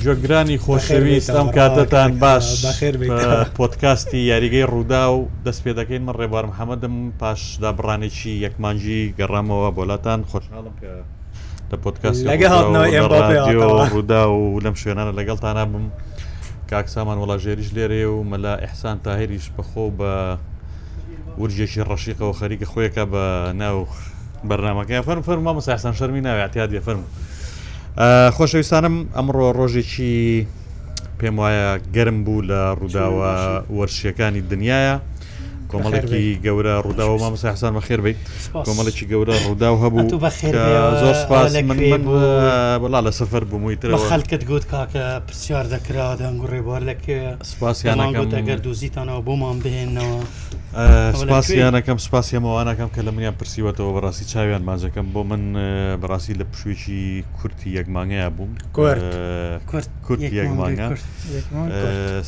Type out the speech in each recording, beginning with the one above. جۆگرانی خۆشەویست ئەم کاتتان باش پۆتکاستی یاریگەی ڕوودا و دەست پێ دەکەین من ڕێبوار محەممەدم پاش دابڕانێکی یەکمانجی گەڕامەوە بۆلاتان خۆشحاڵم کە لە پۆتکاسی ڕوودا و لەم شوێنانە لەگەڵتانە بم کاکسامان وڵاژێریش لێرێ و مەلا ئەحسان تاهریش بەخۆ بە ورجێکی ڕەشیقەوە خەریکە خۆیەکە بە ناو بەرنمەکە فەرم فەرما مەساحسان شەرمی ناوێتیاد فەرمو. خۆشەویستانم ئەمڕۆ ڕۆژێکی پێم وایە گەرم بوو لە ڕووداوە وەرشیەکانی دنیاە کۆمەڵێکی گەورە ڕووداوە مامەسا حسان بە خێر بیت کۆمەڵێکی گەورە ڕووداو هەبوو زۆر سپاس بڵا لە سفر بمویتەوە خەلکت گوت کاکە پرسیار دەکرا دەنگڕێبوار لەکە سپاسیانەکەم دەگەر دوزیتانەوە بۆمان بهێنەوە. سپاسیانەکەم سپاسیەمەوانەکەم کە لە منیان پرسیوەتەوە بەڕاستی چاویان مازەکەم بۆ من بەڕاستی لە پشوێکی کورتی یەکمانگەیە بووم کورت یەکمانگە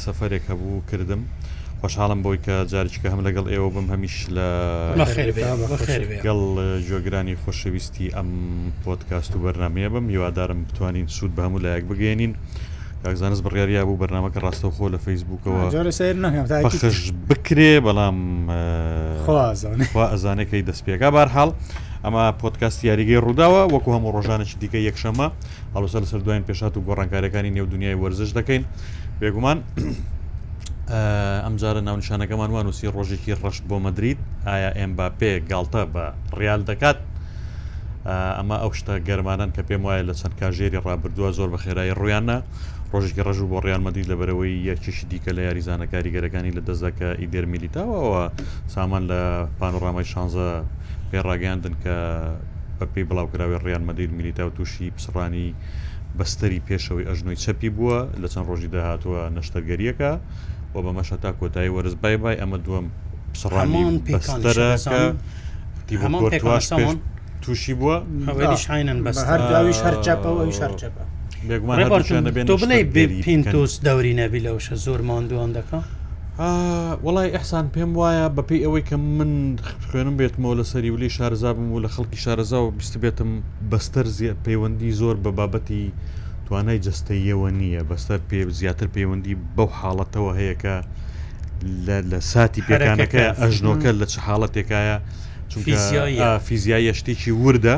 سەفرێک هەبوو کردم. خۆشحاڵم بۆی کە جارچکە هەم لەگەڵ ئێوە بم هەمیش لە گەڵ جۆگرانی خۆشەویستی ئەم پۆتکاست و بەرنمەیە بم هیوادارم بتوانین سوود بە هەموو لایەک بگەێنین. زانست بڕیاریا بوو بەرنمەکە ڕاستەوخۆ لە فەیسبوکەوە خش بکرێ بەڵام ئەزانەکەی دەستپێکا بارحاڵ ئەمە پۆتکاستی یاریگەی ڕووداوە وەکو هەموو ڕۆژانێکی دیکە یەکشەمە هەڵوسەر سەر دوایین پێشات و گۆڕانکاریەکانی نێو دنیای وەرزش دەکەین بێگومان ئەمجارە ناونشانەکەمان وانوسی ڕۆژێکی ڕەش بۆ مدریت ئایا ئەمبا پێ گالتە بە ڕیال دەکات ئەمە ئەو شتە گەرمانان کە پێم وایە لە چەند کاژێری ڕابردووە زۆر بە خێرایی ڕویانە ڕۆژێکی ڕژوو بۆ ڕیانمەدی لەبەرەوەی یەکیشی دیکە لە یاریزانە کاریگەرەکانی لە دەزەکە ئیدێر میلیتاوەوە سامان لە پانۆڕامای شانزە پێڕاگەاندن کە بەپی بڵاوکراوی ڕیان مەدیر میلیتا و تووشی پسڕانی بەستری پێشەوەی ئەژنۆی چەپی بووە لە چەند ڕۆژی داهاتوە نەشتەرگەریەکە و بەمەشە تا کۆتایی وەرز بای بای ئەمە دووەم پسڕامان پێکانەکە تووشی بووە ئەوەشینەن بە هەرداویش هەرچەپەوەویش هەرچەپە بڵێ پینتوس دەوری نەبی لەوشە زۆر ماندووان دەکە وڵای ئەحسان پێم وایە بەپی ئەوەی کە من خوێنم بێتمەوە لە سەری ولی شارزابم و لە خەڵکی شارەزا و بیست بێتم بەستەر پەیوەندی زۆر بە بابەتی توانای جستەیەوە نییە بەسەر پێ زیاتر پەیوەندی بەو حاڵەتەوە هەیەکە لە ساتی پێکانەکە ئەژنۆکە لە چ حاڵەتێکایە فیزیای شتێکی وردە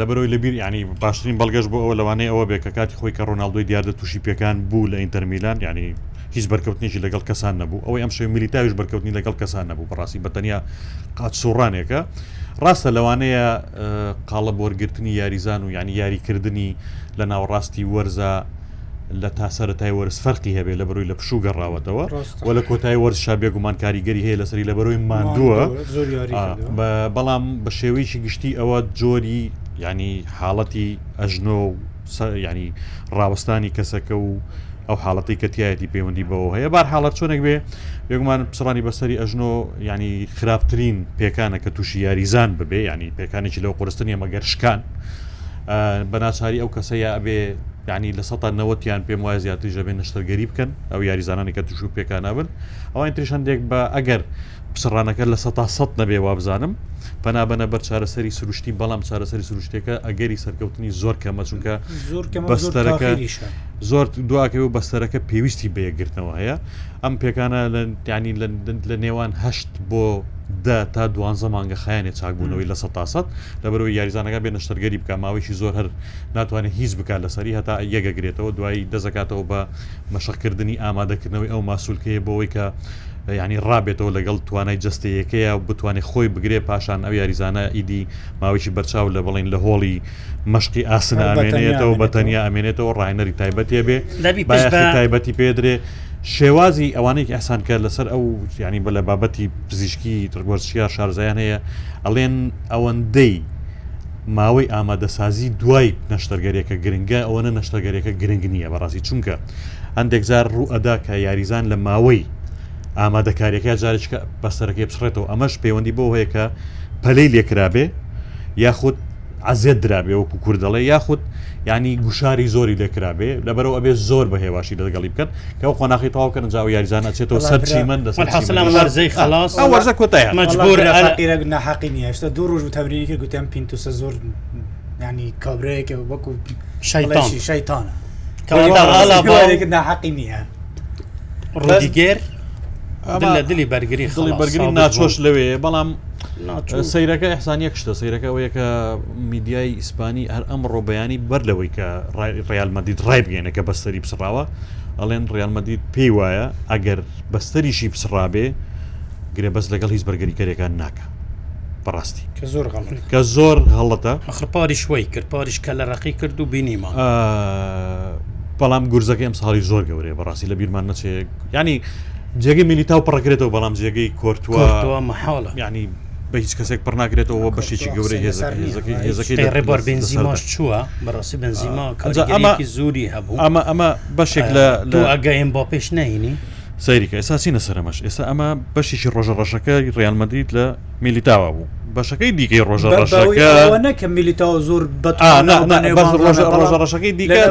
لەبەرەوەی لەبییر ینی باشترین بەڵگەش بۆ ئەوە لەوانەیە ئەوە بێکە کاتی خۆی کە ڕۆناالدوی دیاردە تووشی پێکان بوو لە ئینتەرمیلان ینی هیچ بەرکەوتنیشی لەگەڵ کەسان نەبوو ئەوەی ئەم شوی میلیتاویش بەرکەوتنی لەگەڵ کەسان نەبوو بەڕاستی بەتەنیا قات سوڕانێکە ڕاستە لەوانەیە قاڵە بۆرگرتنی یاریزان و یعنی یاریکردنی لە ناوەڕاستی وەرزە لە تاسەرەتای وەرز فەرقی هەبێ لە بەروی لە پشوو گەڕاوەتەوە و لە کۆتای وەرز شابێگومان کاریگەری هەیە لەسری لە بەروی مادووە بەڵام بە شێوەیەکی گشتی ئەوە جۆری ینی حاڵەتی ئەژنۆ ینی ڕاوەستانی کەسەکە و ئەو حاڵەتی کەتیایەتی پەیوەندی بەوە هەیە بار حاڵەت چۆنێک بێ یگومان پسڕانی بەسەری ئەژنۆ ینی خراپترین پێکانە کە تووشی یاریزان ببێ ینی پێکانێکی لەو قرستنیە مەگەر شکان. بەناچاری ئەو کەسەیە ئەبێ ینی لە سە نەوەیان پێم وای زیاتری ژەبێ نشتەرگەری بکەن ئەو یاریزانانی کە توش و پێکانابن ئەوان تریشندێک بە ئەگەر پسڕانەکە لە سە سە نەبێ وابزانم پەنابەنە بەر چارەسەری سروشتی بەڵام چارەسەری سروشتێکە ئەگەری سەرکەوتنی زۆر کەمە چونکە بەستەرەکە زۆر دواکەوی و بەستەرەکە پێویستی بەیەگرتنەوە هەیە ئەم پێکانە ینی لە نێوان هەشت بۆ ده تا دوانزە مانگە خیانێ چاکبوونەوەی لە سە تاسەد لەبەرەوە یاریزانەکە بێنە شتەرگەری بکە ماوەیشی زۆر هەر ناتوانێت هیچ بک لەسەری هەتا یەگەگرێتەوە دوایی دەزکاتەوە بە مەشقکردنی ئامادەکردنەوەی ئەو ماسوولکەیە بەوەی کە ینی ڕابێتەوە لەگەڵ توانای جستەیەکەیە و بتوانێت خۆی بگرێ پاشان ئەو یاریزانە ئیدی ماوەیکی بەرچاو لە بڵین لە هۆڵی مشقی ئاسن ئامێنێتەوە بەتەنیا ئەمێنێتەوە ڕایەنەری تایبەتێ بێ تایبەتی پێدرێ شێوازی ئەوانەیەکی ئەسانکە لەسەر ئەو ینی بە لە بابەتی پزیشکی ترگۆرسیا شارزایان هەیە ئەڵێن ئەوەندەی ماوەی ئامادەسازی دوای نەشتەرگەریەکە گرنگە ئەوەنە نەشتەگەریەکە گرنگ نییە بەڕاستی چونکە هەندێکزار ڕوو ئەدا کە یاریزان لە ماوەی ئامادەکاریەکە جارێککە بەسەرەکەی بسڕێتەوە ئەمەش پەیوەندی بۆ هەیەکە پەلەی لێکرابێ یاخود عزیێت درابێ وەکو کوردەڵێ یاخود ینی گوشاری زۆری دەکرابێ لەبەرەوە ئەبێ زۆر بە هێواشی دەگەڵی بکەن کە ئەو خۆناخی تاواکە نجااو یاریزان نچێتەوە سەرچی من دەسەڵ مجبور نحقی نیە دوو ڕۆژ و تەبرینێکی گوتیان پینتوسە زۆر ینی کابرەیەکە وەکو شایتان شایتانە ناحقی نییە ڕۆدیگەر لە دلی بەرگری خڵی بەرگری ناچۆش لەوێ بەڵام سیرەکە ئەحسانیە کشتە سیرەکە یەکە میدیای ئیسپانی هەر ئەم ڕۆبیانی بەر لەوەی کە ڕالمەدید ڕای بگەێنەکە بەستری بسراوە ئەڵێن ڕالمەدید پێی وایە ئەگەر بەستریشی بسرابێ گرێ بەس لەگەڵ هیچ بەرگریکەرێکەکان ناکە بەڕاستی کە زۆر کە زۆر هەڵەتە خپاری شوی کرد پاریش کە لە ڕقی کرد و بینیمان بەڵام گورزەکە ئەم ساڵی زۆر گەورەیە بەڕاستی لە بیرمان نەچێت ینی جێگەی میلیتا و پڕەکرێتەوە بەڵام جێگەی کورتوە محاڵە ینی بە هیچ کەسێک پڕ ناکرێتەوە بەشێکی گەورەی هێزەکەیڕێبەر بنزیماش چووە بەڕاستی بنزیما ئەمە زوری هەبوو ئەمە ئەمە بەشێک لە ئەگەیم بۆ پێش نینی سەیریکە ئێساسی نەسەرمەش ئێستا ئەمە بەشیشی ڕۆژە ڕەشەکە ڕیانمەدیت لە میلیتاوە بوو بەشەکەی دیکەی ڕۆژە ڕەشەکە نەکە میلیتاو زۆر ڕۆژە ڕەشەکەی دیکە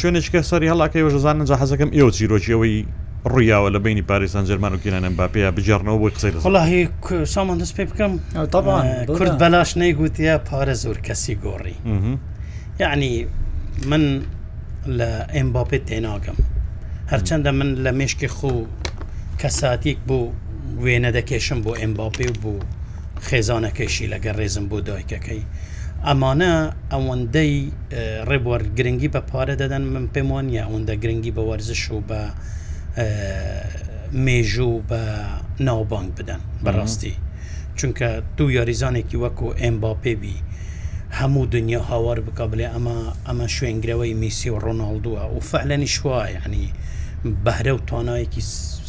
شوێنێککە سەری هەڵاکەی وەژەزانن جا حەزەکەم ئێوە چیرۆکیەوەی ڕویاوە لە بینی پارێستان جەرمان و کینانم باپەیە بجارنەوە بۆی قسەی وڵی سامان دەست پێ بکەم کورد بەلاش نەیگوتیە پارە زۆر کەسی گۆڕی یعنی من لە ئەمباپێ تێناگەم هەرچەندە من لە مشکی خو کەساتیک بوو وێنە دەکێشم بۆ ئەمباپی و بوو خێزانەکەشی لەگە ڕێزم بۆ دایکەکەی ئەمانە ئەوەندەی ڕێبوەەر گرنگی بە پارە دەدەن من پێم وانە ئەوەندە گرنگی بە وەرزش و بە مێژوو بە ناوبانگ بدەن بەڕاستی چونکە دوو یاریزانێکی وەکو ئەمبا پێبی هەموو دنیا هاوار بکە بڵێ ئەمە ئەمە شوێنگرەوەی میسی و ڕۆناالدووە و فعلەنی شوای ینی بەهرە و توانایەکی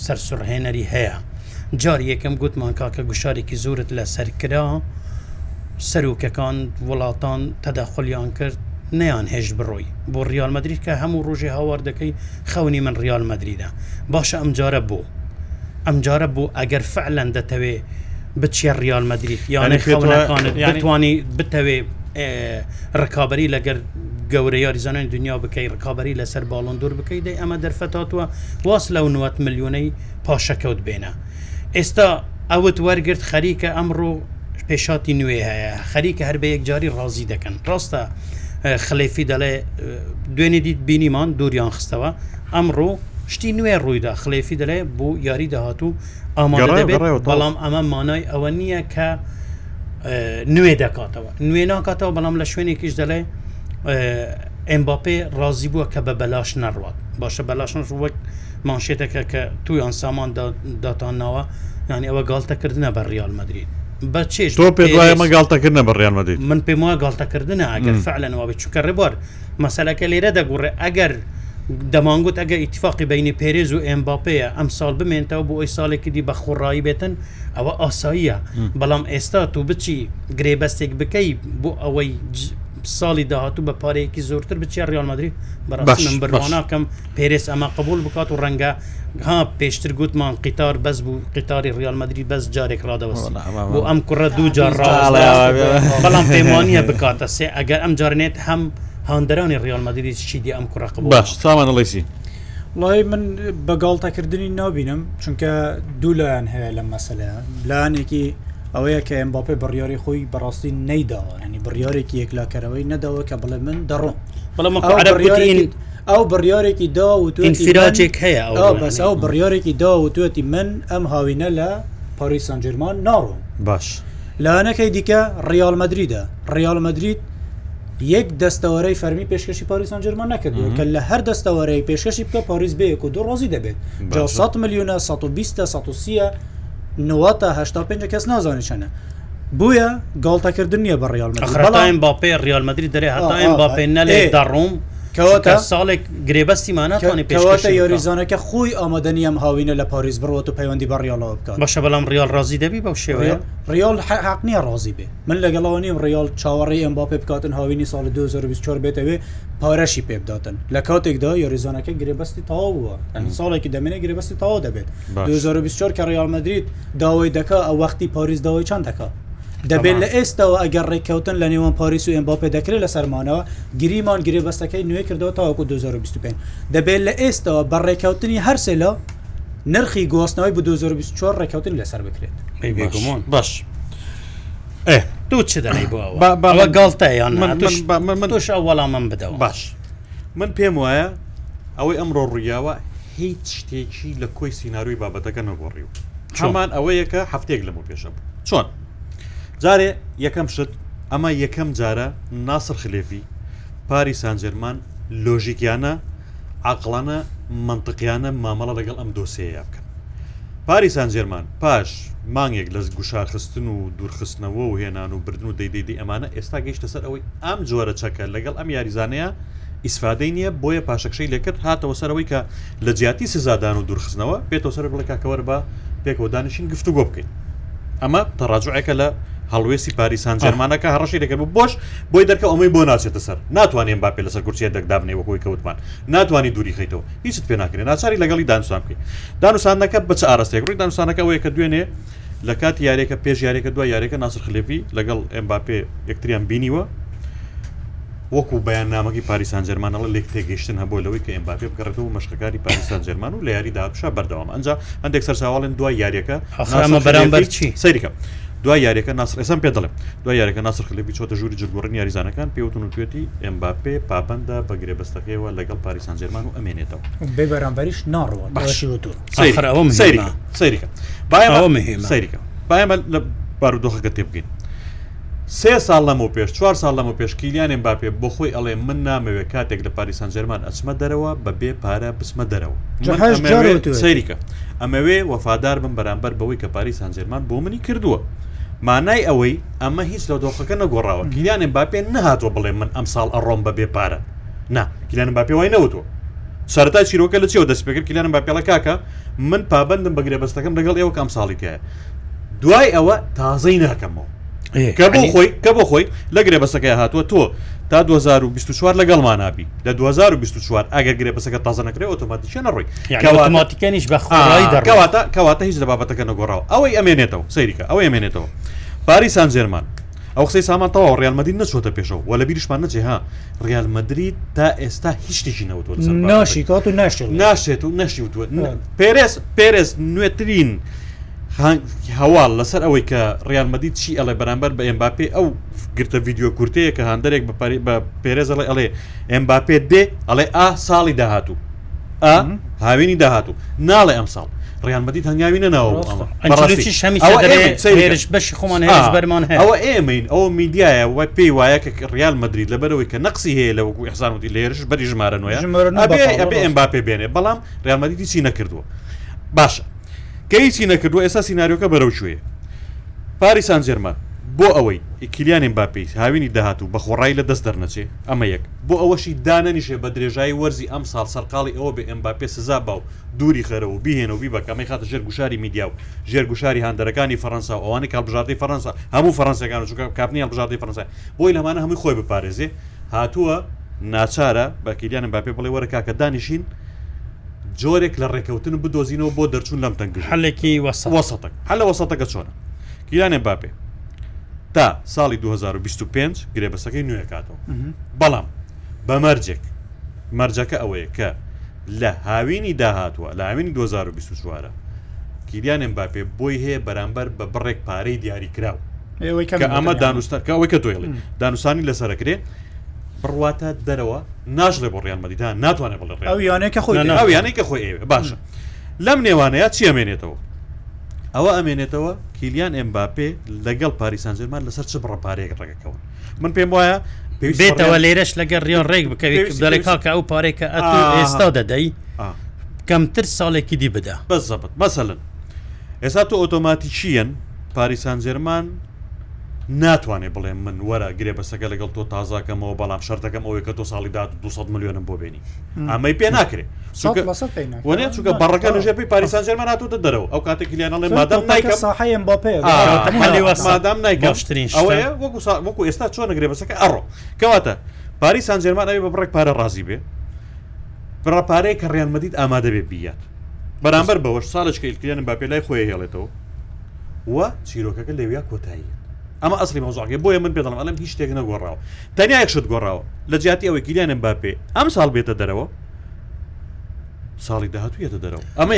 سەرسڕهێنەری هەیە جار یەکەم گوتمان کاکە گوشارێکی زورت لە سەرکرا سەرروکەکان وڵاتان تەداخلیان کرد نەیان هێشت بڕۆی بۆ ریال مدرید کە هەموو ڕۆژێ هاوار دەکەی خەونی من ریال مدریدا باشە ئەمجارە بۆ ئەمجارە بۆ ئەگەر فعلەن دەتەوێ بچیە ریال مدرید یانە خەونەکانتوانی بتەوێ ڕکابی لەگەر گەورە یاریزانانی دنیا بکەی ڕکابی لەسەر باڵندور بکەی دەی ئەمە دەرفەتاتوە واس لەو 90 میلیۆنەی پاشەکەوت بێنە ئێستا ئەوت وەرگرت خەریکە ئەمڕۆ پێشاتی نوێ هەیە خەریکە هەر بە یەکجاری ڕازی دەکەن ڕاستە خلەیفی دەڵێ دوێنێ دیت بینیمان دووریان خستەوە ئەمڕۆ شتی نوێ ڕوویدا خلەیفی دەڵێ بۆ یاری داهاتوو ئاماڕێت بەڵام ئەمە مانای ئەوە نییە کە نوێ دەکاتەوە نوێ ناکاتەوە بەڵام لە شوێنێکیش دەڵێ ئەمباپێ ڕازی بووە کە بە بەلاش نەڕات باشە بەلاشن وەک مانشێتەکە کە تویان سامان داتانناوە ینی ئەوە گالتەکردنە بە ریال مدرید بە چێش تۆ پێ دوایە مەگالتەکردنە بەڕیان مەدەیت من پێم وە گالتەکردنە ئەگەر فعلەنەوە بێت چکە ڕێبار مەسەلەکە لێرە دەگوڕێ ئەگەر دەمانگوت ئەگە ئیتفاقی بینی پێرێز و ئەمباپەیە ئەم ساڵ بمێنتەوە بۆ ئەوی ساڵێکی دی بە خۆڕایی بێتن ئەوە ئاساییە بەڵام ئێستا تو بچی گرێبەستێک بکەی بۆ ئەوەی ساڵی داهاتوو بە پارەیەکی زۆرتر بچی ڕیالمەدرری بەڕاستم بڕواناکەم پێرس ئەمە قبول بکات و ڕەنگە ها پێشتر گوتمان قیتار بەس بوو قیتاری ڕیالمەدرری بەس جارێک ڕادەوەست بۆ ئەم کوڕە دوو جار بەڵام پەیمانە بکاتە سێ ئەگەر ئەم جارنێت هەم هاندەرانی ڕیالمەدرری چیدی ئەم کوڕە قبول باش سامانڵیسی. وڵی من بەگاڵتەکردنی نابینم چونکە دوو لایەن هەیە لە مەسەلەیە لایەنێکی ئەوەیە کە ئەمباپی بڕیاری خۆی بەڕاستی نەیداوە ینی بڕیارێکی یەکلاکەرەوەی نەداوە کە بڵێ من دەڕۆم بەڵام ئەو بڕیارێکی دا و توفیراجێک هەیە بەس ئەو بڕیارێکی دا و توێتی من ئەم هاوینە لە پاری سنجرمان ناڕۆم باش لاەنەکەی دیکە ڕیالمەدریدا ڕیالمەدریت یەک دەستەوەرەی فەرمی پێشکەشی پاریسان جرمان نەکردو کە لە هەر دەستەوەرەی پێشکەشی بکە پاریس بەیەک و دو ڕۆزی دەبێت 100 میلیونە 120 1970 90 تا 85 کەس نازانانی چەنە بویە گڵتەکردن نیە بە ڕیالمەدرین باپێ ریالمەدرری دەرێ هەتایم باپێ نەلێ دەڕوم کەواتە ساڵێک گرێبەستیمانەتوانانی پێواتە یاریزانەکە خۆی ئامادەنی ئەم هاوینە لە پاریز بڕەوە و پەیوەندی بە ڕیالەوە بکات بەشە بەڵام ریال ڕازی دەبی بەو شێوەیە ریال حق نییە ڕازی بێ من لەگەڵەوە نیم ریال چاوەڕی ئەم با پێ بکاتن هاوینی ساڵ 2024 بێتەوێ پارەشی پێ بداتن لە کاتێکدا یاریزانەکە گرێبەستی تاوە ساڵێکی دەمێنێ گرێبەستی تاوا دەبێت 2024 کە ریال مدرید داوای دەکە ئەو وەختی پاریز داوای چند دەکات دەبێت لە ئێستاەوە ئەگەر ڕێککەوتن لە نێوان پاریس و ئەمباپێ دەکرێت لە سەرمانەوە گریمان گرێ بەستەکەی نوێ کردەوە تاواکو 2025 دەبێت لە ئێستاەوە بە ڕێککەوتنی هەرسێلە نرخی گواستنەوەی بە 2024 ڕێککەوتن لەسەر بکرێت باش دوو چ دەی بووەوە گڵتەیان من توش ئەوەڵام من بدەوە باش من پێم وایە ئەوەی ئەمڕۆ ڕوویاوە هیچ شتێکی لە کۆی سینناروی بابەتەکە نەگۆڕی و چۆمان ئەوەیەکە هەفتێک لەمە پێشە بوو چۆن جارێ یەکەم شت ئەمە یەکەم جارە ناسر خلێفی پاری سانجەرمان لۆژیکیانە عقلانە منطقیانە مامەڵە لەگەڵ ئەم دۆسەیە بکەن پاری سانجێرمان پاش مانگێک لە گوشارخستن و دوورخستنەوە و هێنان و بردن و دەیدەیدی ئەمانە ئێستا گەیشتە سەر ئەوەی ئەم جۆرە چەکە لەگەڵ ئەم یاریزانەیە ئیسفادەی نییە بۆیە پاشەکشەی لەکرد هاتەوە سەرەوەی کە لە جیاتی سزادان و دوورخستنەوە پێێتەوە سەر بڵککەوەەر بە پێکەوە دانیشین گفتوگۆ بکەین ئەمە تەڕاجعەکە لە هەڵوێستی پاریسان جەرمانەکە هەڕەشی دەکەن بۆش بۆی دەکە ئەمەی بۆ ناچێتە سەر ناتوانێن باپێ لەسەر کورسیە دەکدابنێ وەکوی کەوتمان ناتوانانی دووری خیتەوە هیچت پێ ناکرێن ناچاری لەگەڵی دانوسان بکەین دانوسانەکە بچ ئاراستێک ڕووی دانوسانەکە وەیە کە دوێنێ لە کات یارێکە پێش یارێکە دوای یارێکە ناسر خلێپی لەگەڵ ئەمباپێ یەکتریان بینیوە وەکو بەیان نامەکی پاریسان جەرمانەڵە لێک تێگەیشتن هەبوو لەوەی کە ئەمباپێ بگەڕێتەوە مەشقەکاری پاریسان جەرمان و لە یاری داپشا بەردەوام ئەنج هەندێک سەرساواڵن دوای یاریەکە بەرامبەر چی سەریکە دوای یاریەکە ناس ئێسم پێ دەڵێ دوای یاریەکە ناسر خلپی چۆتە ژووری جگوڕن یاریزانەکان پێوتون و توێتی ئەمباپێ پابندە بە گرێبەستەکەیەوە لەگەڵ پاریسان جێرمان و ئەمێنێتەوە بێ بەرامبەریش ناڕەوە سریکە سریکە باەمە لە بارودۆخەکە تێ بگەین سێ ساڵ لەمە پێش چوار ساڵ لەمە پێشکیلیانێن باپێ بۆ خۆی ئەڵێ من نامەوێت کاتێک لە پاریسان جەرمان ئەچمە دەرەوە بە بێ پارە بسمە دەرەوە سەیریکە ئەمەوێ وەفادار بم بەرامبەر بەوەی کە پاریسان جەرمان بۆ منی کردووە مانای ئەوەی ئەمە هیچ لە دۆخەکە نەگۆڕاوە گیلیانێن باپێ نەهاتۆ بڵێ من ئەم ساڵ ئەڕۆم بە بێپارە نا گیلیانم باپێ وای نەوتۆ سەرتا چیرۆکە لە چێوە دەستپێکرد کلیانم باپێڵە کاکە من پابندم بەگرێ بەستەکەم لەگەڵ ئێوە کام ساڵی تایە دوای ئەوە تازەی ناکەمەوە کە بۆ خۆی کە بۆ خۆی لەگرێ بەسەکەی هاتووە تۆ تا 2024 لەگەڵمان نبی لە 2024 ئەگەر گرێ بەسەکە تازە نکرێ ئۆتۆماتیکە نڕۆی ئۆتۆماتیکەنیش بەخواتە کەواتە هیچ لە بابەتەکە نەگۆڕەوە ئەوەی ئەمێنێتەوە سەیریکە ئەوەی ئەمێنێتەوە پاری سان زێرمان ئەو قسەی سامانتەوە ڕالمەدی نەچۆتە پێشەوە وە لە بیریشمان نەچێ ها ڕالمەدرید تا ئێستا هیچتیشی نەوتۆ ناشی کات و ناشێت و ناشی وتوە پێرس پێرس نوێترین. هەواڵ لەسەر ئەوەی کە ڕیانمەدی چی ئەڵێ بەرامبەر بە ئەمباپێ ئەو گرتە ویددیو کورتەیە کە هەندێک بە پێرێزەڵێ ئەڵێ ئەمباپێ دێ ئەڵێ ئا ساڵی داهاتوو ئا هاوینی داهاتوو ناڵێ ئەم ساڵ ڕیانمەدی هەنگاوینە ناوەمان ئەوە ئێمەین ئەو میدیایە وای پێی وایە کە ریال مدرید لەبەرەوەی کە نقسی هەیە لە وەکو ئەحزانوتی لێرش بەری ژمارە نوۆە ئەبێ ئەمباپێ بێنێ بەڵام ڕیانمەدیتی چی نەکردووە باشە کە هیچی نەکردو ئێستا سناریۆکە بەرەو شوێ پاریسان جێرمە بۆ ئەوەی ئیکیلیانێن باپیت هاوینی داهاتوو بە خۆڕای لە دەست دەرنەچێ ئەمە یەک بۆ ئەوەشی دانەنیشێ بە درێژایی وەرزی ئەم ساڵ سەرقاڵی ئەوە بێ ئەمباپێ سزا باو دووری خەرەوە بهێنەوە بی بەکەمەی خاتە ژێر گوشاری میدیا و ژێر گوشاری هەندەرەکانی فەرەنسا ئەوانی کابژاردەی فەرەنسا هەموو فەرەنسەکان چک کاپنی هەڵبژاردەی فەرەنسا بۆی لەمانە هەمووی خۆی بپارێزێ هاتووە ناچارە بەکیلیانم باپێ بڵێ وەرە کاکە دانیشین جۆرێک لە ڕێکەوتن بدۆزینەوە بۆ دەرچوون لەم تەنگ هەلێکی وەسەتەک هەلە وەسەتەکە چۆنە کیلانێ باپێ تا ساڵی 2025 گرێبەسەکەی نوێکاتەوە بەڵام بەمەرجێک مەرجەکە ئەوەیە کە لە هاوینی داهاتوە لە هاوینی 2024وارە کیلیانێن باپێ بۆی هەیە بەرامبەر بە بڕێک پارەی دیاری کراوە ئەمە دانوستەکەەوەی کە دوێڵی دانوستانی لەسەرکرێ بڕواتە دەرەوە ناژڵێ بۆ ڕیان مەدیدا ناتوانێت بڵێ ڕیانێکە خۆی یانێکە خۆی ئێوە باشە لەم نێوانەیە چی ئەمێنێتەوە ئەوە ئەمێنێتەوە کیلیان ئەمباپێ لەگەڵ پاریسانجرمان لەسەر چ بڕەپارێک ڕێگەکەون من پێم وایە بێتەوە لێرەش لەگە ڕیۆن ڕێک بکەوێت دەڵێ کاکە ئەو پارێکە ئێستا دەدەی کەمتر ساڵێکی دی بدا بەزەبت مەسەن ئێستا تۆ ئۆتۆماتیشیەن پاریسانجێرمان ناتوانێ بڵێ من وەرە گرێ بەسەکە لەگەڵ تۆ تازاکەمەوە بەڵام شەردەکەم ئەوەی کە تۆ ساڵی دا 200 ملیۆنم بۆ بینی ئەمەی پێ ناکرێت وێ چووکە بەڕەکە لەژێپی پاریسان ژێمە ناتوتە دەرەوە ئەو کاتێک لیانەڵێ مادەم نیکە ساحەیەم بۆ پێ مادام نایگەشترین وەکو ئێستا چۆن نگرێ بەسەکە ئەڕۆ کەواتە پاریسان جێمان ئەوی بە بڕێک پارە ڕازی بێ بڕپارەیە کە ڕێنمەدیت ئامادە بێ بیات بەرامبەر بەوەش ساڵش کە ئیلکلیان باپێ لای خۆی هێڵێتەوە وە چیرۆکەکە لەویا کۆتاییە ئەمە ئەسلی مەوزاگە بۆیە من پێدەڵم ئەلم هیچ شتێک نەگۆڕاوە تەنیا یەکشت گۆڕاوە لە جیاتی ئەوەی گیلیانم با پێ ئەم ساڵ بێتە دەرەوە ساڵی داهاتویێتە دەرەوە ئەمە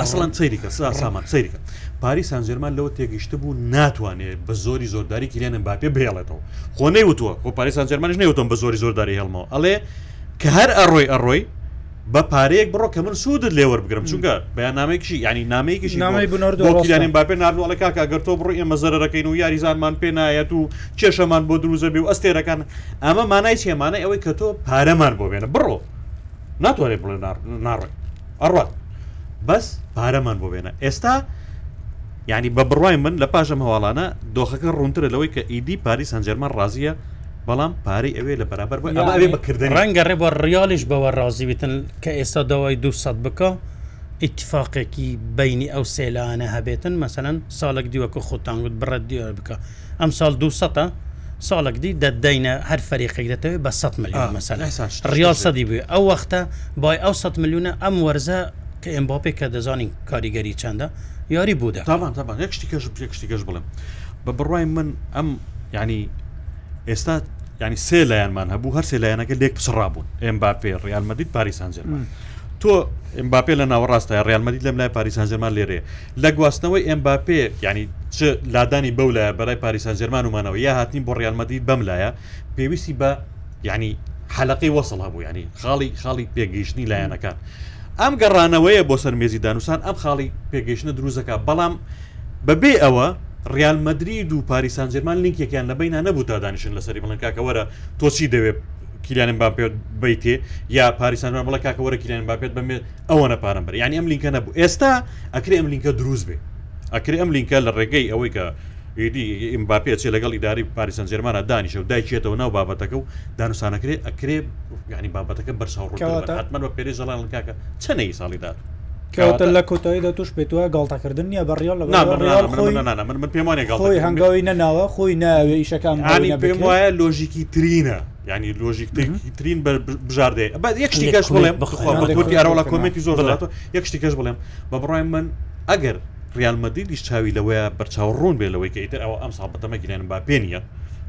ئەسڵان سەیریکە سامان سەیریکە پاری سانجێرمان لەوە تێگەیشتە بوو ناتوانێت بە زۆری زۆرداری کلێنم باپێ بێڵێتەوە خۆ نەیوتوە بۆ پاری سانجێرمانش نەیوتم بە زۆری زۆرداری هەڵمەوە ئەڵێ کە هەر ئەڕۆی ئەڕۆی بە پارەیەک بڕۆ کە من سوودت لێوە بگرم چونکە بەیان نامێکشی ینی نامەیەکیشی نامەیبنەردویانین باپێ نردو ئەلەکاکە گەرتۆ بڕی ئێمە زەرەکەین و یاریزانمان پێ نایەت و کێشەمان بۆ دروزەبی و ئەستێرەکان ئەمە مانای چێمانە ئەوەی کە تۆ پارەمان بۆ بێنە بڕۆ ناتوانێت بڵێ ناڕێ ئەڕات بەس پارەمان بۆ بێنە ئێستا ینی بە بڕای من لە پاشم هەواڵانە دۆخەکە ڕوونترە لەوەی کە ئیدی پاری سنجەرمان ڕازیە بەڵام پارەی ئەوێ لە بەرابەر ئەوێ بەکردن ڕەنگە ڕێ بۆ ڕیالیش بەوە ڕازی بتن کە ئێستا داوای دو سەد بکە ئیتفاقێکی بینی ئەو سێلانە هەبێتن مەمثلەن ساڵک دیوەکو خۆتانگووت بڕەت دیوە بکە ئەم ساڵ دو سەە ساڵک دی دەدەینە هەر فەریقێک دەتەوێت بە 100 میلیون مەسەلا ریال سەدی بێ ئەو وەختە بای ئەو 100 میلیونە ئەم وەرزە کە ئەمباپێ کە دەزانین کاریگەری چنددە یاری بوودا تامان تامان یەکشتی کەش یەکشتی کەش بڵێم بە بڕای من ئەم ینی ئێستا ینی سێ لایەنمان هەبوو هەر سێ لایەنەکە لێک پسڕابوون ئەمباپێ ڕیالمەدید پاریسانجرمان تۆ ئەمباپێ لە ناوەڕاستە ڕیالمەدی لەم لای پاریسانجرمان لێرێ لە گواستنەوەی ئەمباپێ ینی چ لادانی بەو لایە بەلای پاریسانجرمان ومانەوە یا هاتنی بۆ ڕیالمەدید بەم لایە پێویستی بە ینی حلقی وەسڵ هەبوو ینی خاڵی خاڵی پێگەیشتنی لایەنەکان ئەم گەڕانەوەیە بۆ سەر مێزی دانوسان ئەم خاڵی پێگەیشتە دروزەکە بەڵام بەبێ ئەوە ریال مدرید و پاریسان جرمان لینکێکیان لە بینە نەبوو تا دانیشن لەسری بڵن کاکەوەرە تۆچی دەوێت کیلیانم باپێت بیتێ یا پاریسانوان بڵە کاکەوەرە کیلیان باپێت بمێت ئەوە نەپارم بەر ینی ئەم لینکە نەبوو ئێستا ئەکرێ ئەم لینکە دروست بێ ئەکرێ ئەم لینکە لە ڕێگەی ئەوەی کە ئیدی ئیمباپێت چێ لەگەڵ ئیداری پاریسان جێمانە دانیشە و دایکێتەوە ناو بابەتەکە و دانوسانەکرێت ئەکرێ ینی بابەتەکە بەرساڕاتمە بە پێری زەڵان کاکە چەنەی ساڵی داات کەوتە لە کۆتاییدا توش پێتوە گڵتەکردن نیە بەڕیال لە من من پێمانێک خۆی هەنگاوی نەناوە خۆی ناوێ ئیشەکان پێم وایە لۆژیکی ترینە ینی لۆژیک ترین بژاردێ یەک شتی گەش بڵێم بخوتی ئەرەوە کۆمێکی زۆر دەات یەک شتی گەش بڵێم بە بڕای من ئەگەر ریالمەدیدیش چاوی لەوەیە بەرچاو ڕوون بێ لەوەی کە ئیتر ئەوە ئەم ساڵ بەتەمەگیرێن با پێنیە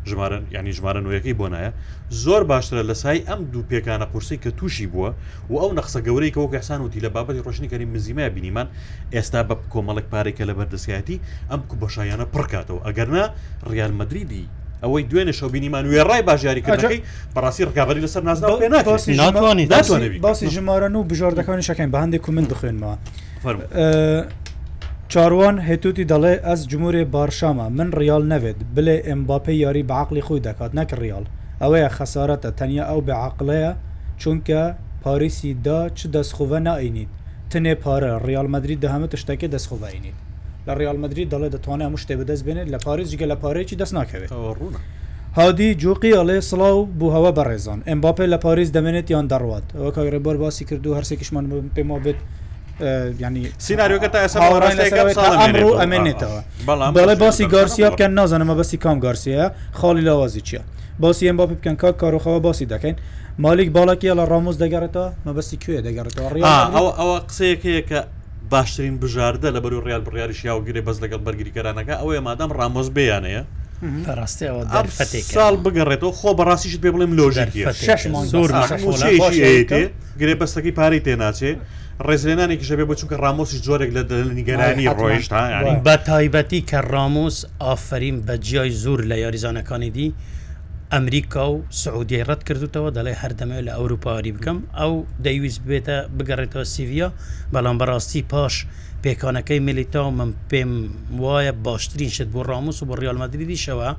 ژمارە ینی ژمارە نوێیەکەی بۆ نایە زۆر باشترە لە سای ئەم دوو پێکانە قورسی کە تووشی بووە و ئەو نەخسە گەورەی کەەوە کەسان وتی لە بابەتی ڕۆشنیکەری مزیمای بینیمان ئێستا بە کۆمەڵک پارێکە لە بەردەسیاتی ئەم بەشایانە پڕکاتەوە ئەگەرنا ڕیال مدریدی ئەوەی دوێنێ شەو بینیمان وێ ڕای باژیاریکردەکەی بەڕاستی ڕگابی لەسەر نازناوانی باسی ژمارە و بژاردەکانی شەکەین بە هەندێک و من بخوێنمەوە چاروان هێتوتی دەڵێ ئەس جمهورێ بارشامە من ڕیال نەوێت بلێ ئەمباپی یاری بەعقلی خۆی دەکات نەک ڕیال ئەوەیە خەسارەتە تەنیا ئەو بەعقلەیە چونکە پارێسی دا چ دەستخوە نائینیت تنێ پارە ڕیالمەدرری دەهمە تشتێکی دەستخوەینیت لە ڕیالمەدرری دەڵێ دەتوانێت هەموو شتێ بەدەست بێنێت لە پارێز جگە لە پارێکی دەست ناکەوێت ڕوونە. هادی جوقی ئەڵێ سلااو بوو هەوە بەڕێزان ئەمباپێ لە پاریس دەمێنێت یان دەڕوات ئەوە کاگرێبەر باسی کردو هەرسێکیشمان پێما بێت ینی سینناریۆکە تا ئەمڕۆ ئەمێنێتەوە بەڵێ باسی گارسیا بکەن نازانمە بەسی کام گارسیە خاڵی لاوازی چییە باسی ئەم با بکەن کا کارۆخەوە باسی دەکەین مالیک باڵکی لە ڕامۆز دەگەڕێتەوە مەبەستی کوێ دەگەڕێتەوە ئەوە قسەیەکەیە کە باشترین بژاردە لە بەرو ڕال بڕیاریش یاوگیری بەس لەگەڵ بەرگریکەرانەکە ئەوەیە مادام ڕامۆز بیانەیە ساڵ بگەڕێتەوە خۆ بەڕاستیشت پێ بڵێم لۆژەر گرێ بەستەکەی پارەی تێناچێ ڕێزلێنانێکی شەبێ بۆ چونکە ڕامۆسی جۆرێک لە دەنیگەرانی ڕۆیشتا بە تایبەتی کە ڕامۆس ئافرین بە جیای زور لە یاریزانەکانی دی ئەمریکا و سعودی ڕەت کردوتەوە دەڵێ هەردەمەوە لە ئەوروپاری بکەم ئەو دەیویست بێتە بگەڕێتەوە سیڤیا بەڵام بەڕاستی پاش پێکانەکەی ملیتا و من پێم وایە باشترین شت بۆ ڕاموس و بۆ ڕالمەدرری شەوە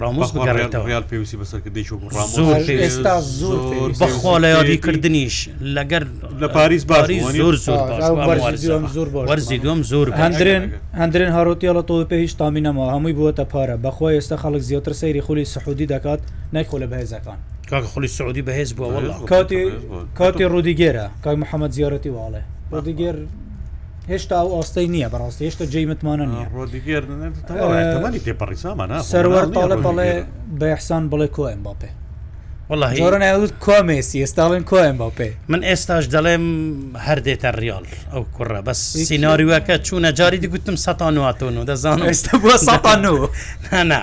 ڕامۆس بگەڕێتەوەال پێویستی بەسەرکردێکستا زۆر بەخوا لە یادیکردنیش لەگەر لە پاریس باری زۆر زۆرزی دوم زۆر هەندرێن هەندرێن هاروتیە لە تۆ پێ هیچ تامینەمەوە هەمووی بووەتە پارە بەخوا ئێستا خەڵک زیاتر سەیری خولی سحودی دەکات نەیخۆ لە بەهێزەکان کاک خولی سعودی بەهێز بووە کاتی کاتی ڕوودیگێرە کاک محەممەد زیارەتی واڵێ ڕوودیگەر هێشتا و ئاستەی نییە بەڕاستی هێشتا جیمتمانە نیە سەرەر تاڵە بەڵێ بەحسان بڵێ کۆم باپێ وەڵیوت کۆمێسی ئێستاڵێن کۆم باپێ من ئێستاش دەڵێم هەردێتە ریال ئەو کوڕە بەس سینناریوەکە چوونە جاری دیگوتم سەتانواتون و دەزان ئێستا بووە سەتانو هەنا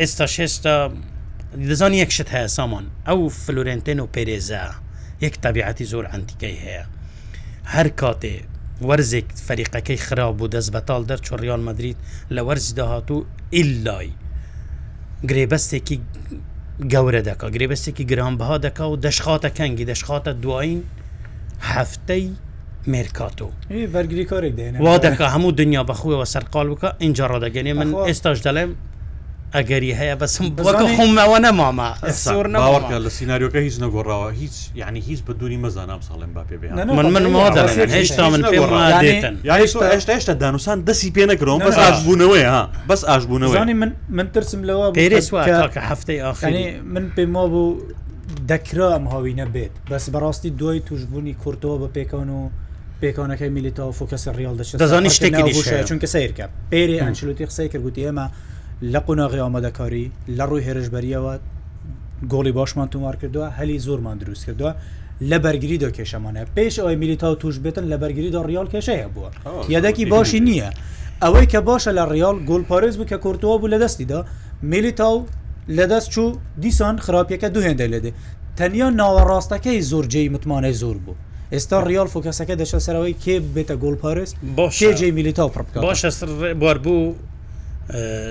ئێستا شێستا دەزان یەکشت هەیە سامان ئەو فلورنتێن و پێرێزە یەک تابیعەتی زۆر ئەنتیکەی هەیە هەر کاتێ وەرزێک فەریقەکەی خراپ بوو دەست بەتال دەرچۆ ڕیال مدریت لە وەرز داهاتوو ئللای گرێبەستێکی گەورە دەکا گرێبەستێکی گرانبها دەکا و دەشخاتە کەنگی دەشخاتە دوایین هەفتەی مێرکاتۆ بەرگری کارێک وا دەکە هەموو دنیا بەخویەوە سەرقال بکە اینجا ڕدەگەنێ من ئێستاش دەڵێم ئەگەری هەیە بەسم وەکە خمەوە نەماما باوەکە لە سناریۆکە هیچ نەگۆڕاوە هیچ یعنی هیچ بە دووری مەزانام ساڵێن با پێ من من هێشتا من هێشتا هێشتا دانوسان دەسی پێ نەکرەوە بەس ئاشبوونەوەی ها بەس ئاشبوونەوەی من من ترسم لەوە پێرێکە هەفتەی ئاخری من پێم وا بوو دەکرا ئەم هاوینە بێت بەس بەڕاستی دوای توشببوونی کورتەوە بە پێکەون و پێکەونەکەی میلیتەوە فۆکەس ریال دەشت دەزانی شتێکی چونکە سیرکە پێری ئەنچلوتی قسەی کردگوتی ئێمە لە قۆناغی ئامادەکاری لە ڕووی هێرشبەریەوە گۆڵی باشمان تومار کردووە هەلی زۆرمان دروست کردووە لە بەرگریدا کێشەمانە پێش ئەوەی میلیتا و توش بێتن لە بەرگریدا ڕیال کێشەیە بووە یادەکی باشی نییە ئەوەی کە باشە لە ڕیال گۆلپارێز بکە کورتووە بوو لە دەستیدا میلیتا و لەدەست چوو دیسان خراپیەکە دوهێندە لێدێ تەنیا ناوەڕاستەکەی زۆر جێی متمانەی زۆر بوو ئێستا ریال فۆکەسەکە دەشە سەرەوەی کێ بێتە گۆلپارێز باشێ جێ میلیتا پڕ باشە بوار بوو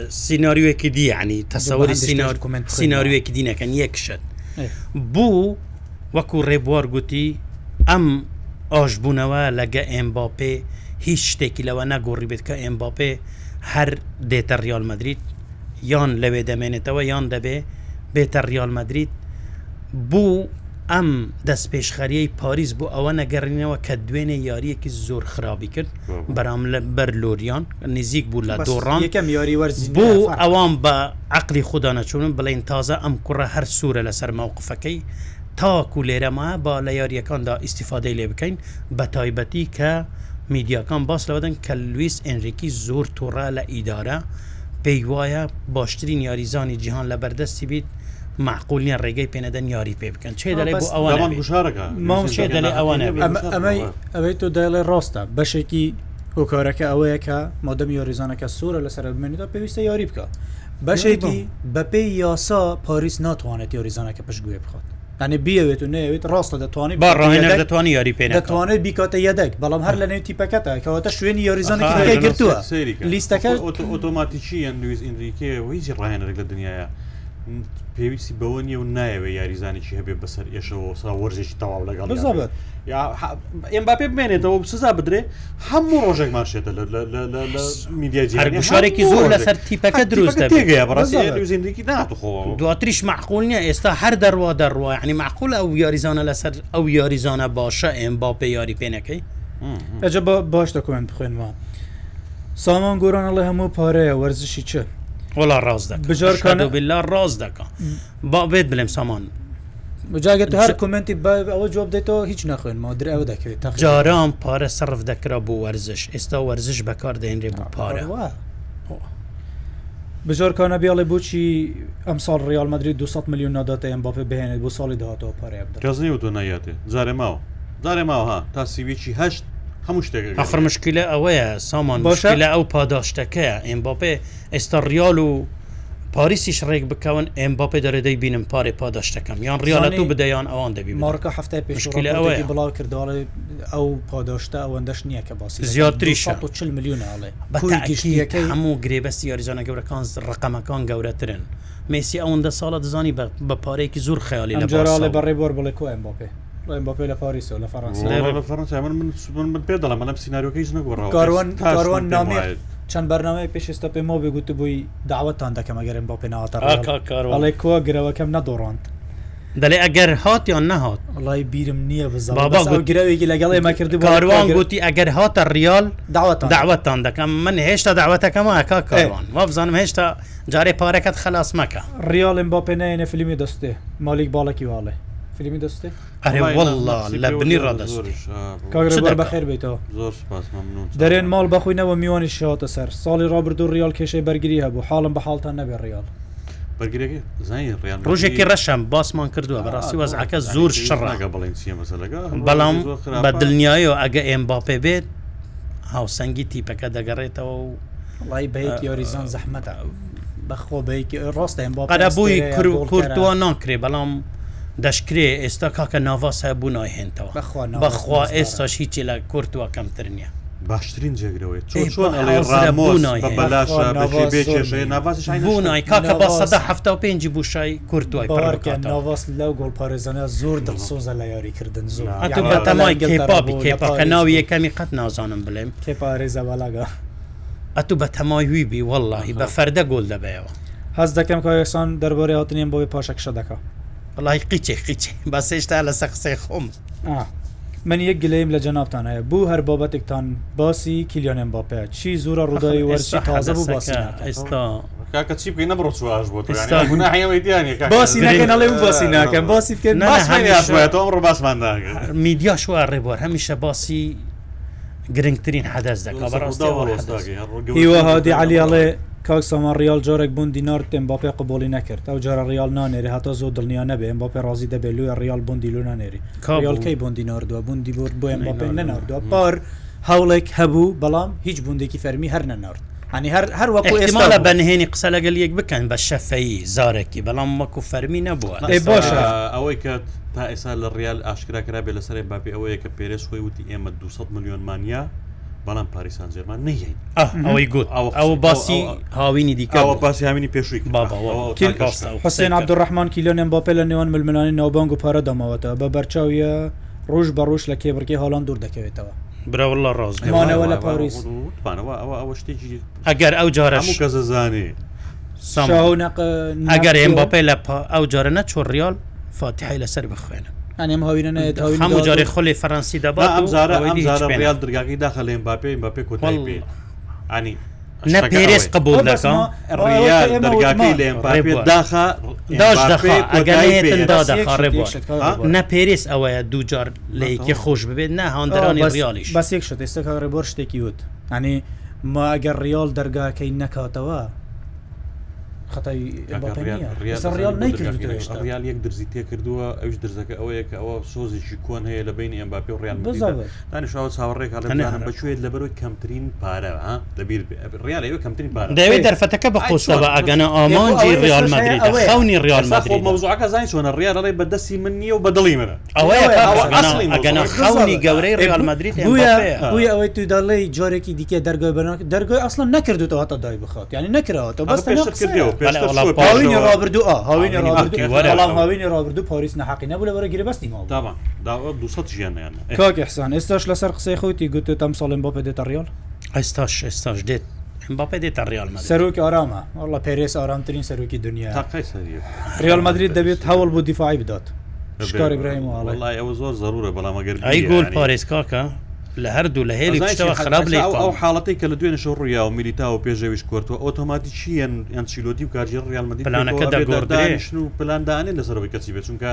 سینناریوەکی دیعنی تەسەوەری سینناریوەکی دینەکەن یەکشت بوو وەکو ڕێبوار گوتی ئەم ئاشبوونەوە لەگە ئەمباپێ هیچ شتێکی لەوە نەگۆڕی بێت کە ئەمباپێ هەر دێتە ریال مدریت یان لەوێ دەمێنێتەوە یان دەبێ بێتە ریال مدریت بوو ئەم دەست پێشخەریەی پاریس بۆ ئەوە نەگەڕینەوە کە دوێنێ یاریەکی زۆر خراپی کرد بەرام لە بەر لۆریان نزیک بوو لە دۆڕان یەکەم یاری وەرز بوو ئەوان بە عقلی خوددا نەچونن بڵین تازە ئەم کوڕە هەر سوورە لەسەر ماوقفەکەی تاکو لێرەمە با لە یاریەکاندا ئیسیفادەی لێ بکەین بە تایبەتی کە میدیاکان باس لەوەدەن کە لویس ئەنریکی زۆر تۆڕە لە ئیدارە پێی وایە باشترین یاریزانی جیهان لە بەردەستی بیت معقول نیە ڕێگەی پێنەدەن یاری پێ بکەن چێ دەڵێ بۆ ئەوان گوشارەکە چێ دەڵێ ئەوانە ئەمەی ئەوەی تۆ دەڵێ ڕاستە بەشێکی هۆکارەکە ئەوەیە کە مادەمی یاریزانەکە سوورە لەسەر بمێنیدا پێویستە یاری بکە بەشێکی بەپی یاسا پاریس ناتوانێت یاریزانەکە پشتگوێ بخات ئەنی بیاوێت و نەوێت ڕاستە دەتوانانی بەڕێنەر دەتوانی یاری پێ دەتوانێت بیکاتە یەدەک بەڵام هەر لە نێو تیپەکەتە کەواتە شوێنی یاریزانەکە گرتووە لیستەکە ئۆتۆماتیکی ئەندویز ئیندریکێ هیچ ڕێنەرێک لە دنیاە پێویستی بەوە نیە و نایەوێ یاریزانێکی هەبێ بەسەر ئێشەوە سا وەرزێکی تەواو لەگەڵ بزبێت ئێم باپێ بمێنێتەوە سزا بدرێ هەموو ڕۆژێک ماشێتە لە میدیاجیشارێکی زۆر لەسەر تیپەکە دروست زیندگی ناتخۆ دواتریش معقول نیە ئێستا هەر دەڕوا دەڕوە ینی معقول ئەو یاریزانە لەسەر ئەو یاریزانە باشە ئێم باپێ یاری پێنەکەی ئەجە باش دەکوێن بخوێنەوە سامان گۆرانە لە هەموو پارەیە وەرزشی چه وڵا ڕاز دەکە بلا ڕاز دەکە با بێت بلێم سامان بجاگەت هەر کومنتی ئەوە جواب دێتەوە هیچ نەخێنەوە درێ ئەوە دەکەێت جاران پارە سرف دەکرا بۆ وەرزش ئێستا وەرزش بەکار دێنرێ بۆ پارە بزۆرکانە بیاڵێ بۆچی ئەم ساڵ ریال مدرری 200 میلیون ناداتە ئەم باپێ بهێنێت بۆ ساڵی داهاتەوە پارێ دەکەزی و دۆنایەتێ زارێ ماوە زارێ ماوەها تا سیویچی هەشت هەموو شتێک ئەخر مشکلە ئەوەیە سامان باشە لە ئەو پاداشتەکەە ئێمباپێ ئێستا ریال و پاریسیش ڕێک بکەون ئەمباپێ دەرەدەی بینم پارێ پاداشتەکەم یان ریالەت و بدەیان ئەوان دەبی مارکە هەفتای پێشکیل ئەوەی بڵاو کرداڵێ ئەو پاداشتە ئەوەندەش نییە کە باسی زیاتری 40 میلیون ئاڵێ بەگەشتەکەی هەموو گرێبەسی یاریزانە گەورەکان ڕقەمەکان گەورەترن مسی ئەوەندە ساڵە دەزانی بە پارێکی زۆر خیالی لە بەڕێبەر بڵێ کو ئەمباپێ بەپێ لە پاریسەوە لە فەرەنسا من من پێ دەڵم منە سناریۆکەی نەگۆڕەوەوان نامێت چەند بەرنامەی پێشێستا پێم مۆ بگوت بووی داوەتان دەکەمەگەرم بۆ پێناوەڵێ کۆ گرەوەکەم نەدۆڕاند دەڵێ ئەگەر هاتیان نەهات وڵی بیرم نییە بزانگرەوێکی لەگەڵی مەکردی کاروان گوتی ئەگەر هاتە ریال داوەتان داوەتان دەکەم من هێشتا داوەتەکەم ئەکا کاروان وا بزانم هێشتا جارێ پارەکەت خلاص مەکە ریالم بۆ پێناەنە فیلمی دەستێ مالیک باڵکی واڵێ فیلمی دەستی ئەرێوەله لە بنی ڕدەست کاگرەبەر بەخێر بیتەوە زۆر دەرێن ماڵ بەخوینەوە میوانی شاتە سەر ساڵی ڕابردو ریال کێشەی بەرگری هەبوو حاڵم بە حالتان نەبێ ڕیال ڕۆژێکی ڕەشم باسمان کردووە بەڕاستی وەزعەکە زۆر شڕاگە بڵین بەڵام بە دڵنیایەوە ئەگە ئێم باپێ بێت هاوسەنگی تیپەکە دەگەڕێتەوە و لای بەیت یاریزان زەحمەتە بەخۆ بەیکی ڕاستە ئەم باقەدە بووی کورتوە ناکرێ بەڵام دەشکرێ ئێستا کاکە ناواس هەبوو نایهێنتەوە بەخوا ئێستا شیچی لە کورتوە کەمتر نییە باشترین جێگرەوەی بوونای کاکە بە سەدا ه پێنج بوشای کورتوای ناواس لەو گۆڵ پارێزانە زۆر دڵسۆزە لە یاریکردن زۆر بەتەمای گەپابی کێپاکە ناوی یەکەمی قەت نازانم بڵێم کێپارێزە بەلاگا ئەتو بە تەمای وی بی وەلهی بە فەردە گۆل دەبێەوە هەز دەکەم کاکسان دەربارەی هاتنیم بۆی پاشەکشە دەکە بەڵی قیچێ قیچ بەس هێشتا لەسە قسەی خۆم من یەک گلەیم لە جەنابان هەیە بوو هەر بابەتێکتان باسی کلیۆنم باپەیە چی زورە ڕووداوی وەرشی تازە بوو ئێستا کاکە چی بکەین نەبڕۆ چواش بۆ باسی ناکەنڵێ باسی ناکەم باسی بکەن ڕێ میدیا شووە ڕێبوار هەمیشە باسی گرنگترین حەدەس دەکە بەڕاستیوە هادی علیڵێ کاک سامان ریال جارێک بوون دینار تێم باپێ قبولی نەکرد ئەو جارە ریال نانێری هاتا زۆ دڵنیا نەبێ ئەم باپێ ڕازی دەبێ لوێ ریال بندی لو نانێری کاڵکەی بندی ناردووە بندی برد بۆ ئەم باپێ نەناردووە پار هەوڵێک هەبوو بەڵام هیچ بندێکی فەرمی هەر نەنارد عنی هەر هەر وەکو ئێماە بەنهێنی قسە لەگەل یەک بکەن بە شەفەی زارێکی بەڵام وەکو فەرمی نەبووە باشە ئەوەی کە تا ئێسا لە ڕیال ئاشکراکرا بێ لەسەر باپی ئەوەیە کە پێرس خۆی وتی ئێمە 200 میلیۆنمانیا بەڵام پاریسان جێرمان نین ئەوەی گوت ئەو باسی هاوینی دیکەەوە باسی هاوینی پێشوی حسێن عبدڕحمان کیلۆنێن باپێ لە نێوان ململانی ناوبانگ و پارە دەماوەتە بە بەرچاویە ڕۆژ بە ڕۆژ لە کێبرکی هاڵان دوور دەکەوێتەوە برەوەڵە ڕازمانەوە لە پارێزوانەوە ئەوە ئەوە شتێکی ئەگەر ئەو جارە کەزانێ ئەگەر ئێم باپی لە ئەو جارە نە چۆ ریال فاتحی لەسەر بخوێنە هەموو جارێ خۆلی فەرەنسی دەبا ئەم زارە ئەم زارە ریال درگاکی داخەڵێن باپێ باپێ کوتڵبێ ئانی نە پێرێز قبول دەکەم دەرگاکەی لێم داخە داش نە پێرێز ئەوەیە دووجار لە یکی خۆش ببێت ناهاندرانی ریالیش بەس یەک شت ئێستا ڕێبۆر شتێکی وت ئەنی ماگەر ریال دەرگاکەی نەکاتەوە خەتایریال یەک درزی تێ کردووە ئەوش درزەکە ئەوەیە کە ئەوە سۆزیشی کۆن هەیە لە بینی ئەمباپی و ڕیان دانیشاوە چاوەڕێکا بچێت لە بەرەوەی کەمترین پارەوە دەبیر ڕیال ئەوە کەمترین پارە دەوێت دەرفەتەکە بەخۆشەوە ئەگەنە ئامانجی ڕیال مادرید خەونی ڕیال مادرید مەوزوعەکە زای چۆنە ڕیال ڕێ بە دەستی من نییە و بەدڵی منە ئەوەیە ئەگەنە خەونی گەورەی ڕیال مادرید بووە ئەوەی تو دەڵی جۆرێکی دیکە دەرگۆی بەناکە دەرگۆی ئەسڵم نەکردوەوە تا دای بخات یعنی نکراوەوە بەس کردەوە ڕابردو پاریس نحقی نەبوو لەوەرە گیرە بەستی ژیانیان کاکەحسان ئێستاش لەسەر قسەی خۆتی گوت تام ساڵم بۆ پێدێتە ڕیال ئێستاش ئێستاش دێت باپێ دێتە ریال سەرۆکی ئارامە ئەڵە پێرێس ئارامترین سەرۆکی دنیا ریال مدرید دەبێت هەوڵ بۆ دیفاعی بدات شکاری برایم ئەوە زۆر زەرورە بەڵامەگەر ئەی گۆل پارێز کاکە لە هەردوو لە هێلی شتەوە خراپ لە ئەو حاڵەتی کە لە دوێنش ڕویا و میلیتا و پێشەویش کورتەوە ئۆتۆماتی چیان یان چیلۆتی و کارژێ ڕالمەدی پلانەکەدا گۆردێشن و پلاندانێ لەسەرەوەی کەسی بچونکە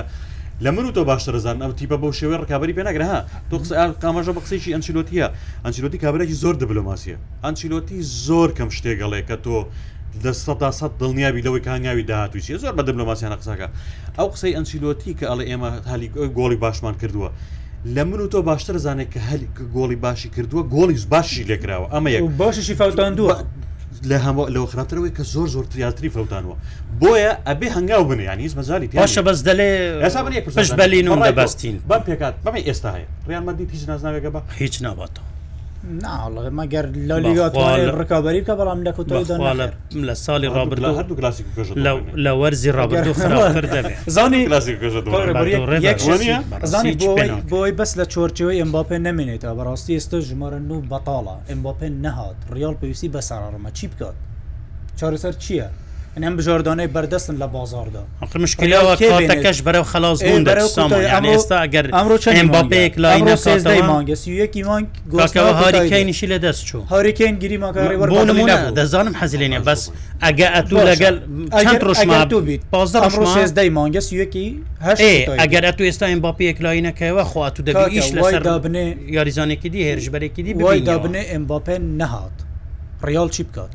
لە من و تۆ باشتر دەزان ئەو تیپە بەو شێوەی ڕکابی پێناگرها تۆ قامەژە بە قسەیشی ئەنچیلۆتیە ئەنچیلۆتی کابراێکی زۆر دەبلۆماسیە ئەنچیلۆتی زۆر کەم شتێگەڵێ کە تۆ دەسەدا سە دڵنیابی لەوەی کانیاوی داهاتویی زۆر بە دەبلۆماسیانە قساکە ئەو قسەی ئەنچیلۆتی کە ئەڵێ ئێمە هەلی گۆڵی باشمان کردووە لە من و تۆ باشتر زانێت کە هەلی گۆڵی باشی کردووە گۆڵی باشی لێکراوە ئەمە یەک باشیشی فوتاندووە لە هەموو لەوە خراپترەوەی کە زۆر زۆر تریاتری فەوتانەوە بۆیە ئەبێ هەنگاو بنێ یانی هیچ مەزاری پاشە بەس دەلێ ئێستا بەلین و دەبستین بەم پێکات بەمە ئێستا هەیە ڕیان مەدی هیچ نازناوێگە بە هیچ ناباتەوە ناڵێمە گەر لە لیگاتوانێت ڕکابی بکە بەڵام لە کوتۆدا لە ساڵی ڕابرد هەردوو کلاسی لە وەرزی ڕابردوزانی بۆی بەس لە چۆرچەوەی ئەمباپێ نامێنێت تا بەڕاستی ئێستا ژمارە و بەتاڵە ئەمباپێن نەهات ڕیال پێویستی بەسەڕمە چی بکات چارەسەر چییە؟ من هەم بژاردانەی بەردەستن لە بازاردا مشکلەوە کاتەکەش بەرەو خلاص ئێستا ئەگەر ئەمباپەیەک لای مانگەسیەکی مانگ گۆستەوە هاریکەینیشی لە دەست چوو هاریکەین گیری ماکاری دەزانم حەزیلێنە بەس ئەگە ئەتو لەگەل چەند ڕۆژماتو بیت پازدەی مانگە سوەکی ئەگەر ئەتو ئێستا ئەمباپەیەک لاینەکەەوە خواتو دەگەیش لەسەر دابنێ یاریزانێکی دی هێرشبەرێکی دی دابنێ ئەمباپێن نەهات ڕیال چی بکات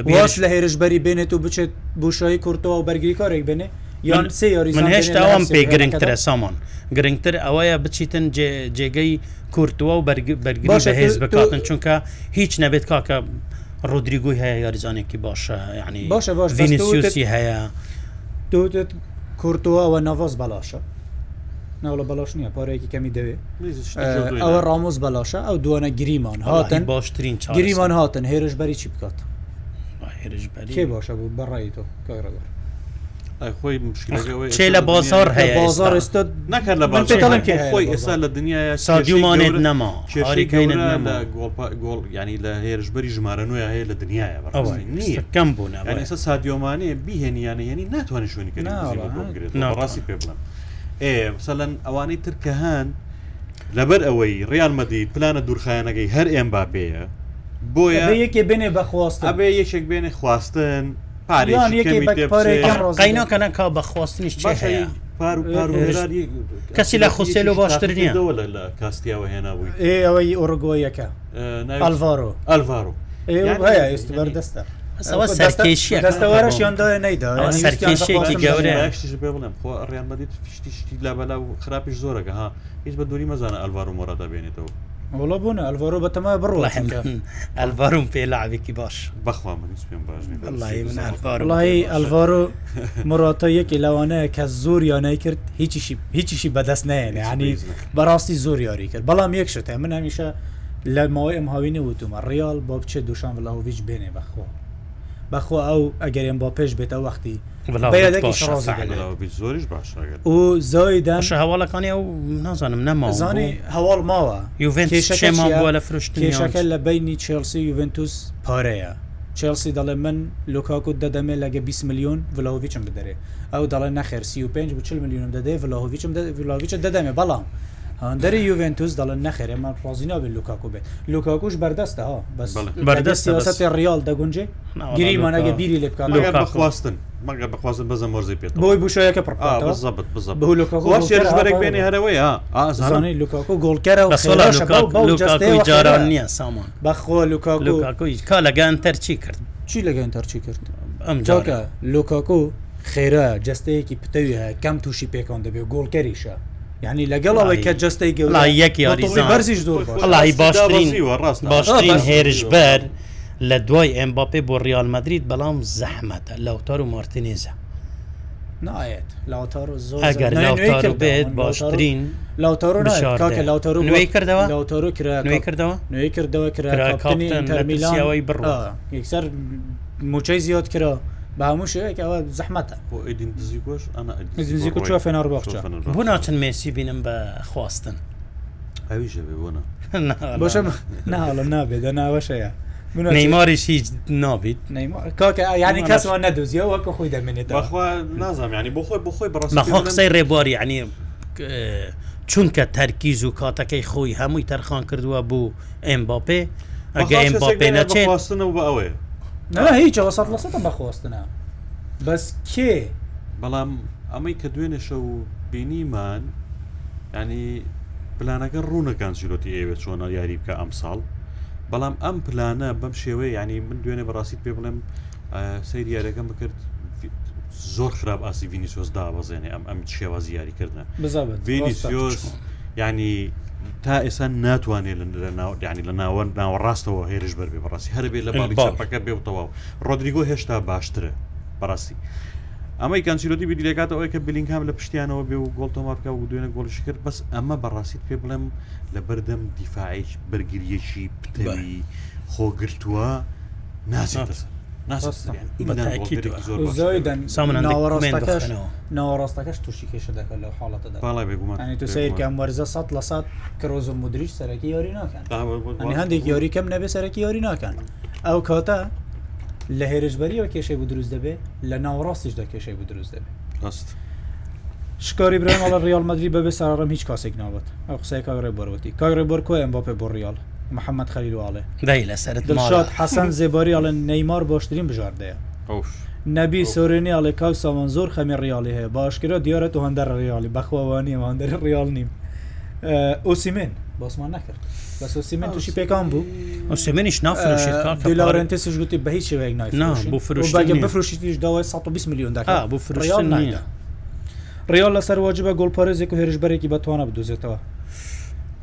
واش لە هێرشبەری بێنێت و بچێت بوشایی کورتەوە و بەرگری کارێک بنێ یان سێ یاری من هێشتاوام پێ گرنگترە سامان گرنگتر ئەوەیە بچیتن جێگەی کورتووە و بەرگری هێز بکاتن چونکە هیچ نەبێت کاکە ڕۆدریگوی هەیە یاریزانێکی باشە یعنی باشە باشسی هەیە دوت کورتووەەوە نەڤاز بەلاشە ناوڵە بەلاش نییە پارەیەکی کەمی دەوێت ئەوە ڕامۆز بەلاشە ئەو دوانە گریمان هاتن باشترین گریمان هاتن هێرش بەری چی بکات هێرشبەری کێ باشە بوو بەڕای تۆ کارەگەر خۆی چێ لە بازار هەیە بازار ئێستا نەکرد لە خۆی ئێستا لە دنیاە سادیومانێت نەما شاریکەینە گۆڵ ینی لە هێرشبەری ژمارە نوێ هەیە لە دنیاە نییە کەم بوون ئێستا سادیۆمانەیە بیهێنیانە هێنی ناتوانێت شوێنیکردێت ڕاستی پێ بڵم ئێسەەن ئەوانەی ترکە هەن لەبەر ئەوەی ڕیان مەدی پلانە دوورخایەنەکەی هەر ئێمباپەیە بۆیە یەکێ بێنێ بەخواست ئەبێ یەکێک بێنێ خواستن قینەکەە کا بەخواستنیش کەسی لە خوسێلو باشتر نیە لە کاستیاوە هێنابووی ئێ ئەوەی ئۆرگۆیەکە ئەلڤارۆ ئەلڤارۆ هەیە ئێست بەردەستە. دەستەوەرەشیانداە نەیدا سەرکێشێکی گەورەیە بێ بڵێم خۆ ڕیان بەدیت فشتیشتی لا بەلا و خراپیش زۆرەکە ها هیچ بە دووری مەزانە ئەلوار و مۆرە دەبێنێتەوە وڵە بوون ئەلڤۆرۆ بەتەما بڕڵە ئەلڤارم پێ لاعێکی باش بەخوا من پێم باش وڵی ئەلڤۆرۆ مڕاتە یەکی لەوانەیە کە زۆر یانای کرد هیچیشی هیچیشی بەدەست نەیەن ینی بەڕاستی زۆر یاری کرد بەڵام یەک شتە من هەمیشە لە ماوەی ئەم هاوینە وتومە ڕیال با بچێت دوشان وڵاوویچ بێنێ بەخۆ بەخوا ئەو ئەگەرێن بۆ پێش بێتە وەختی زۆریش باش و زۆی داش هەواڵەکانی ئەو نازانم نەمازانی هەواڵ ماوە یوڤێنشەکە لە فرشت کێشەکە لە بینی چێلسی یوڤنتوس پارەیە چێلسی دەڵێ من لوکاکو دەدەمێ لەگە 20 میلیۆن ڤلاویچم بدەێ ئەو دەڵێ نەخێر سی و 5 و 40 میلیۆنم دەدەێ ڤلاویچم ڤلاویچە دەدەمێ بەڵام هەندەری یوڤنتوس دەڵێن نەخێرێ من ڕازینا بێت لوکاکو بێت لوکاکوش بەردەستە ها بەس بەردەست سیاست ریال دەگونجێ گریمانەگە بیری لێ بکات بخواستن مەگە بخوازن بەزە مۆرزی پێت بۆی بشەیەکە پڕ بزبت بزبێک بێنێ هەرەوەی ئازانەی لوکاکو گۆڵکەرەوە جاران نییە سامان بەخۆ لوکاکوی کا لەگەن تەرچی کرد چی لەگەن تەرچی کرد ئەم جاکە لوکاکو خێرە جستەیەکی پتەوی هەیە کەم تووشی پێکان دەبێ گۆڵکەریشە یعنی لەگەڵەوەی کە جستەی گەڵ یەکی یاریزان بەرزیش زۆر باشڵی باشترین باشترین هێرشبەر لە دوای ئەمباپێ بۆ ریال مدرید بەڵام زەحمەتە لەوتار و مارتینێزە نایەت ئەگەر لاوتار بێت باشترین لاوتارۆکە لاوتارو نوێی کردەوە لاوتارو کرا کردەوە نوێی کردەوە کرا کاپتنی تەرمیلاەوەی بڕ یەکسەر موچەی زیاد کرا بە هەموو شوەیەکەوە زەحمەتە دزی کوچوە فێنەر بەخچ بوو ناچن مێسی بینم بە خواستن ئەویژە بۆە بەشە ناڵم نابێت دە ناوەشەیە نەیماریش هیچ نابیت ینی کەسەوە نەدوزیە وەکە خۆی دەمێنێت نازانام ینی بۆ خۆی بۆ خۆی بڕاستخوا قسەی ڕێبواری عنی چونکە تەرکیز و کاتەکەی خۆی هەمووی تەرخان کردووە بوو ئەمباپێ ئەگە ئەمباپێ نەچێت بە ئەوێ نه هیچەوە سە لە سە بەخۆستنە بەس کێ بەڵام ئەمەی کە دوێنێشە و بینیمان ینی پلانەکە ڕوونەکان زیلۆتی ئێوە چۆنە یاری بکە ئەم ساڵ بەڵام ئەم پلانە بەم شێوەیە ینی من دوێنێ بەڕاستیت پێ بڵێم سەیر یاریەکەم بکرد زۆر خراپ ئاسی ڤینیسۆس دابەزێنێ ئەم ئەم شێوە زیاریکردە ڤینیسۆس ینی تا ئێستا ناتوانێت ینی لە ناوەن ناوەڕاستەوە هێرش بەر بێ بەڕاستی هەربێ لە باڵیپەکە بێ تەواو ڕۆدریگۆ هێشتا باشترە بەڕاستی ئەمەی کانسیلۆتی بیدیلێکاتەوەی کە بلینکام لە پشتیانەوە بێ و گۆڵتەماکە و دوێنە گۆڵش کرد بەس ئەمە بەڕاستیت پێ بڵێم لە بەردەم دیفاعیش بەرگریەکی پتەوی خۆگرتووە ناسی ناوەڕاستەکەش تووشی کێشە دەکەن لەو حاڵەتە تو سیرکەم وەرزە سە لە سات کرۆز و مدریش سەرەکی یاری ناکەن هەندێک یاری کەم نەبێ سەرەکی یاری ناکەن ئەو کاتە لە هێرشبەریەوە کێشەی بۆ دروست دەبێ لە ناوەڕاستیشدا کێشەی بۆ دروست دەبێت ڕاست. شکاری برمەڵە ریال مدرری بەبێ سارڕم هیچ کاسێک ناوەت ئەو قسەیە کاگڕێ بەرەوەتی کاگڕێ بەر کۆیان بۆ پێ بۆ ریال محەممەد خەلیواڵێ دای لە سەر دڵشاد حەسەن زێباری ئاڵێن نەیمار باشترین بژاردەیە نەبی سۆرێنی ئاڵێ کاو سامان زۆر خەمی ڕیاڵی هەیە باشکرا دیارە تو هەندەر ڕیالی بەخواوانی ئەوەندەر ڕیال نیم ئۆسیمێن باسمان نەکرد بە سۆسیمێن توشی پێکان بوو ئۆسیمێنیش نافرۆشیلارنتسش گوتی بە هیچ شێوەیەک نای بۆ فرۆش بفرۆشیش داوای 120 میلیۆن دەکا بۆ فرۆشیان نایە ڕیال لەسەر واجبە گۆڵپارێزێک و هێرشبەرێکی بەتوانە بدوزێتەوە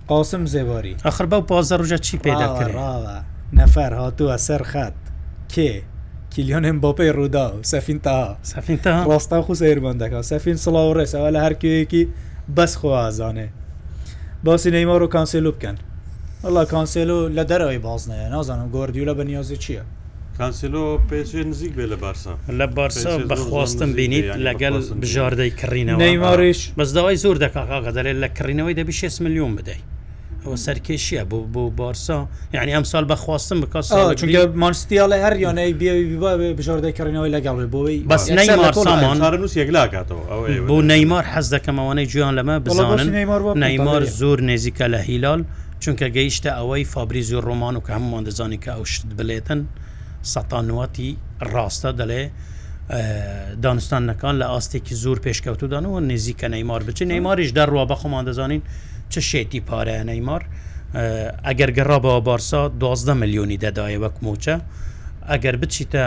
قاسم زێواری ئەخر بەو پازە ڕژە چی پێدا کردڕاوە نەفەر هاتووە سەر خەت کێ کیلیۆنم بۆپی ڕوودا و سەفین تا سەفین تا ڕاستا خو سیربندەکە سەفین سڵاو ڕێسەوە لە هەرکوەیەکی بەس خۆزانێ باسی نەیمار و کانسلو بکەن وڵا کانسلو لە دەرەوەی بازنەیە نازانم گۆردیولە بە نیازی چییە کانسلو پێ نزیک بێ لە بارسا لە بارسا بەخواستم بینیت لەگەل بژاردەی کڕینەوە نەیماریش بەزداوای زۆر دەکاکە دەلێت لە کڕینەوەی دەبی 6 میلیۆن بدەیت ئەوە سەرکێشیە بۆ بۆ بارسا یعنی ئەم سال بەخواستم بکەس چونکە مانستیاڵە هەر یانەی بێ بژاردەکردنەوەی لەگەڵێ بۆی بەس نەیمارسامان یەکلاکاتەوە بۆ نەیمار حەز دەکەمەوەی جویان لەمە بزانن نەیمار زۆر نێزیکە لە هیلال چونکە گەیشتە ئەوەی فابریزی و ڕۆمان و کە هەمووان دەزانی کە ئەو شت بلێتن سەتانواتی ڕاستە دەڵێ دانستانەکان لە ئاستێکی زۆر پێشکەوتودانەوە نزیکە نەیمار بچین نەیماریش دەڕوا بەخۆمان دەزانین چه شێتی پارەیە نەیمار ئەگەر گەڕابەوە بارسا 12 ملیۆنی دەدایە وەک موچە ئەگەر بچیتە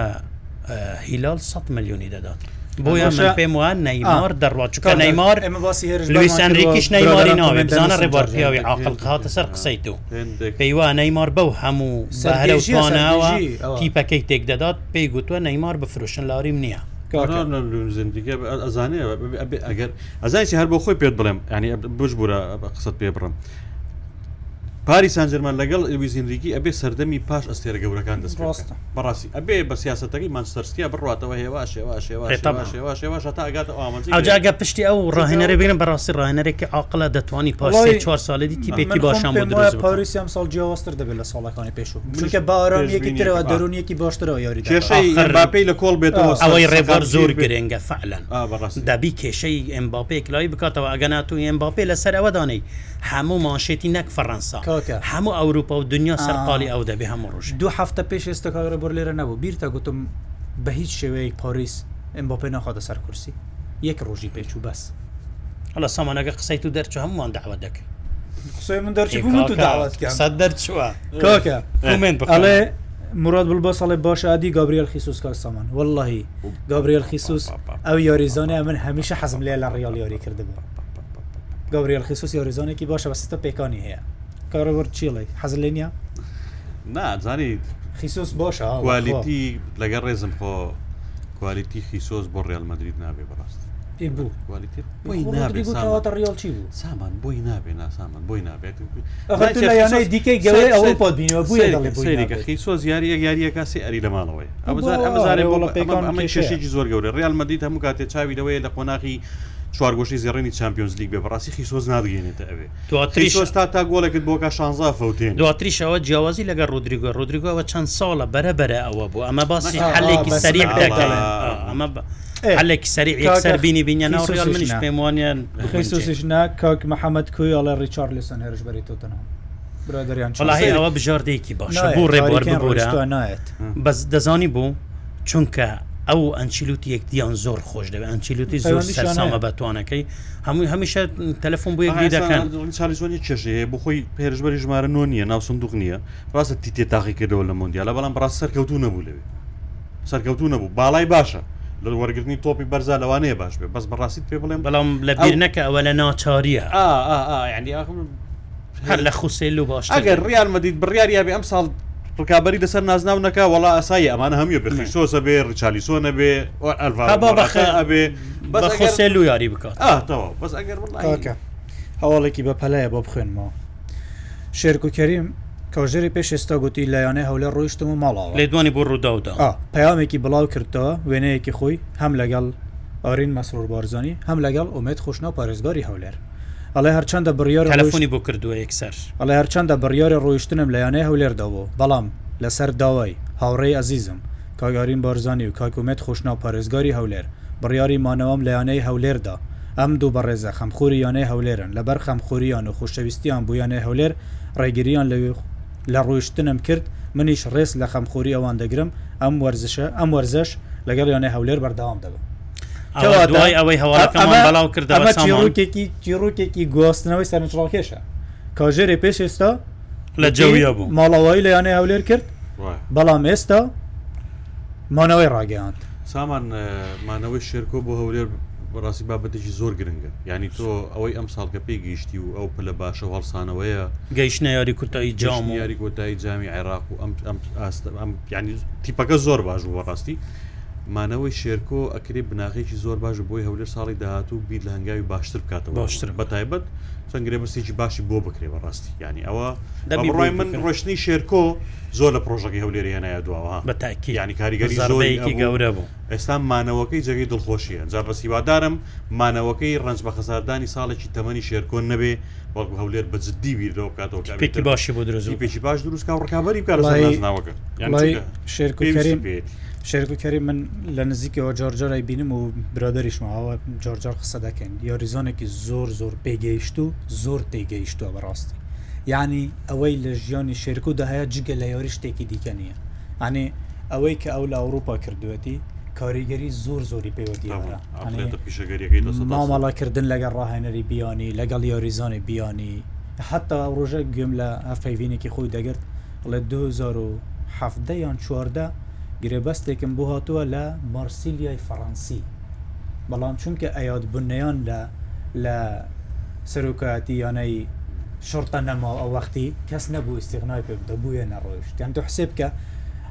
هیلال 100 ملیۆنی دەدات. بۆە پێم وان نەیمار دەڕواچکە نەیمار ئەمەواسیێنریکیش نەیماری ناوێ بزانە ڕێبارپیاوی عقل قاتە سەر قسەی تو پێیوا نەیمار بەو هەموو سەهرەوانەوە تیپەکەی تێک دەدات پێی گوتووە نەیمار بفروشن لاریم نییە زندگی ئەزانێ ئەگەر ئەزانانی هەر بۆ خۆی پێت بڵێم ینی بش بووە قسەت پێ بڕم پاری سانجەرمان لەگەڵ ئەویزینریکی ئەبێ سەردەمی پاش ئەستێرە گەورەکان دەست ڕاستە بەڕاستی ئەبێ بە سیاستەکەی مانستەرسیا بڕاتەوە هێوا شێوا شێوا شێوا شێوا تا ئەگاتە ئاماجاگە پشتی ئەو ڕاهێنەرە بینن بەڕاستی ڕاهێنەرێکی عقلە دەتوانی پاسی چوار ساڵێتی تیپێکی باشان پاریسی ئەم ساڵ جیاوەستر دەبێت لە ساڵەکانی پێشوو چونکە باڕێکی ترەوە دەرونیەکی باشترەوە یاری کێشەی لە کۆڵ بێتەوە ئەوەی ڕێبار زۆر گرنگە فعلەن دەبی کێشەی ئەمباپێک لای بکاتەوە ئەگەنات و ئەمباپێ لەسەر ئەوە دانەی هەموو ماشێتی نەک فەڕەنسا هەموو ئەوروپا و دنیا سەرقالی ئەو دەبێ هەموو ڕژ دو هەفتە پێش ئێستا کاڕە بۆ لێرە نەبوو بیرتە گوتم بە هیچ شێوەیە پۆریس ئەم بۆ پێ ناخواتە سەر کورسی یەک ڕۆژی پێچ و بەس هەڵە سامانەگە قسەی تو دەرچ هەمووان داوە دەکە قسەی من دەرچبوو تو داوەت دەرچوە کاکەڵێ مراد بڵ بە ساڵێ باش عادی گابریل خیسوس کا سامان واللهی گابریل خیسوس ئەو یاریزانە من هەمیشه حەزم لێ لە ڕیال یاری کردبوو گابریل خیسوس یاریزانێکی باشە بەستە پێکانی هەیە کارەوەەر چیڵێ حەز لێ نیە نازانیت خیسۆس بۆشە کوالیتی لەگەر ڕێزم خۆ کوالیتی خیسۆس بۆ ڕێلمەدرید نابێ بەڕاست بوو ڕیڵ چی بوو سامان بۆی نابێ ناسامان بۆی نابێت یانەی دیکەی گەڵێ ئەوە پۆت بینەوە بوویکە خیسۆ زیاری ئە یاریە کاسی ئەری لەماڵەوەی ئەمەزارێ بۆڵە پێکان ئەمە شێشێکی زۆر گەورە ڕیال مەدیت هەموو کاتێ چاویدەوەی لە قۆناغی چوارگۆشی زیێڕێنی چمپیۆنز لیگ بێ بەڕاستی خیسۆز نادگەێنێتە ئەوێ دواتریستا تا گۆڵێکت بۆکە شانزا فوتێن دواتریشەوە جیاوازی لەگە ڕودریگۆ ڕودریگۆەوە چەند ساڵە بەرەبەرە ئەوە بوو ئەمە باسی حلێکی سەریع دەکەن ئەمە هەلێک سەری یەکسەر بینی بینە ڕیال منش پێم وانیان خیسۆسیشنا کاک محەممەد کوی ئەڵە ڕیچار لەسەن هێرش بەریتەوتەنەوە. برادریانڵهەوە بژاردەیەکی باشە بۆ ڕێبوار ببوورە نایێت بەس دەزانی بوو چونکە ئەو ئەنچیلوتی یەکدیان زۆر خۆش دەبێت ئەنچیلوتی زۆر سەرسامە بەتوانەکەی هەمووی هەمیشە تەلەفۆن بۆ یەکدی دەکەن چالیزۆنی چێژەیە بۆ خۆی پێرشبەری ژمارە نۆ نیە ناو سندوق نییە ڕاستە تیتێ تاقی کردەوە لە مۆندیالە بەڵام ڕاست سەرکەوتو نەبوو لەوێ سەرکەوتو نەبوو باڵای باشە لە وەرگرتنی تۆپی بەرزا لەوانەیە باش بێ بەس بەڕاستیت پێ بڵێم بەڵام لە بیرنەکە ئەوە لە ناچاریە ینی هەر لە خوسێل و باش ئەگەر ڕیان مەدید بڕیاریابێ ئەم ساڵ ڕکابی لەسەر نازناو نەکە وڵا ئاسایی ئەمانە هەمیە بخیسۆسە بێ ڕچالیسۆنە بێ ئەلڤابێ بەخۆسێل و یاری بکاتەوە بەس ئەگەر هەواڵێکی بە پەلەیە بۆ بخوێنمەوە شێرک و کەریم کەژێری پێشێستا گوتی لایەنێ هەولێ ڕۆیشتم و ماڵاوە لێ دوانی بۆ ڕووداودا پەیامێکی بڵاو کردەوە وێنەیەکی خۆی هەم لەگەڵ ئارین مەسرور بارزانانی هەم لەگەڵ ئومێت خوشنا پارێزگاری هەولێر ئەڵێ هەرچەندە بڕیار تەلفۆنی بۆ کردووە یەکسەر ئەڵێ هەرچەندە بڕیاری ڕۆیشتنم لە یانەیە هەولێردەوە بەڵام لەسەر داوای هاوڕێی ئەزیزم کاگارین بارزانانی و کاکومەت خۆشنا پارێزگاری هەولێر بڕیاری مانەوەم لە یانەی هەولێردا ئەم دوو بەڕێزە خەمخوری یانەی هەولێرن لەبەر خەمخوریان و خوشەویستیان بوویانەی هەولێر ڕێگریان لە لە ڕۆیشتنم کرد منیش ڕێز لە خەمخوری ئەوان دەگرم ئەم وەرزشە ئەم وەرزش لەگەڵ یانەی هەولێر بەرداوام دەبم دوای ئەوەی هەواڵەکەمان بەڵاو کردەوە چیرۆکێکی چیرۆکێکی گواستنەوەی سەرنجڕاکێشە کاژێری پێش ئێستا لە جەویە بوو ماڵەوەی لەیانێ هەولێر کرد بەڵام ئێستا مانەوەی ڕاگەیاند سامان مانەوەی شێرکۆ بۆ هەولێر بەڕاستی بابەتێکی زۆر گرنگە ینی تۆ ئەوەی ئەم ساڵکە پێی گەیشتی و ئەو پلە باشە هەڵسانەوەیە گەیشتە یاری کورتایی جام یاری کۆتایی جامی عێراق و ئەم ینی تیپەکە زۆر باش و بەڕاستی مانەوەی شێرکۆ ئەکرێ بناغێکی زۆر باش بۆی هەولێر ساڵی داهاتوو بیر لە هەنگاوی باشتر بکاتەوە باشتر بە تایبەت چەنگرێ بەستێکی باشی بۆ بکرێەوە ڕاستی ینی ئەوە ڕای من ڕۆشتنی شێرکۆ زۆر لە پرۆژەکە هەولێر هێنایە دواوە بەتاکی ینی کاریگەری زۆرەیەکی گەورە بوو ئێستا مانەوەکەی جگەی دڵخۆشیە جار بە سیوادارم مانەوەکەی ڕنج بە خەساردانی ساڵێکی تەمەنی شێرکۆن نەبێ بەڵکو هەولێر بەجددی بیرەوە بکاتەوە پێکی باشی بۆ درست پێکی باش دروستکە ڕکابی بکار ناوەکە شێرکۆ شێرگوکەری من لە نزیکەوە جۆرجۆرای بینم و برادریشماوە جۆرجار قسە دەکەن یاریزانێکی زۆر زۆر پێگەیشت و زۆر تێگەیشتوە بەڕاستی یعنی ئەوەی لە ژیانی شێرکو داهەیە جگە لە یاری شتێکی دیکە نییە ئەنێ ئەوەی کە ئەو لە ئەوروپا کردوەتی کاریگەری زۆر زۆری پێوەدی ماماڵاکردن لەگەڵ ڕاهێنەری بیانی لەگەڵ یاریزانی بیانی حتا ڕۆژە گوێم لە ئەفەیینێکی خۆی دەگرت لە 2010 یان چواردە گرێبەستێکم بۆ هاتووە لە مارسیلیای فەڕەنسی بەڵام چونکە ئەیاد بنیان لە لە سەرۆکایەتی یانەی شرتە نەماوە ئەو وەختی کەس نەبوو استیغنای پێ دەبووە نەڕۆیشت یان تو حسێ بکە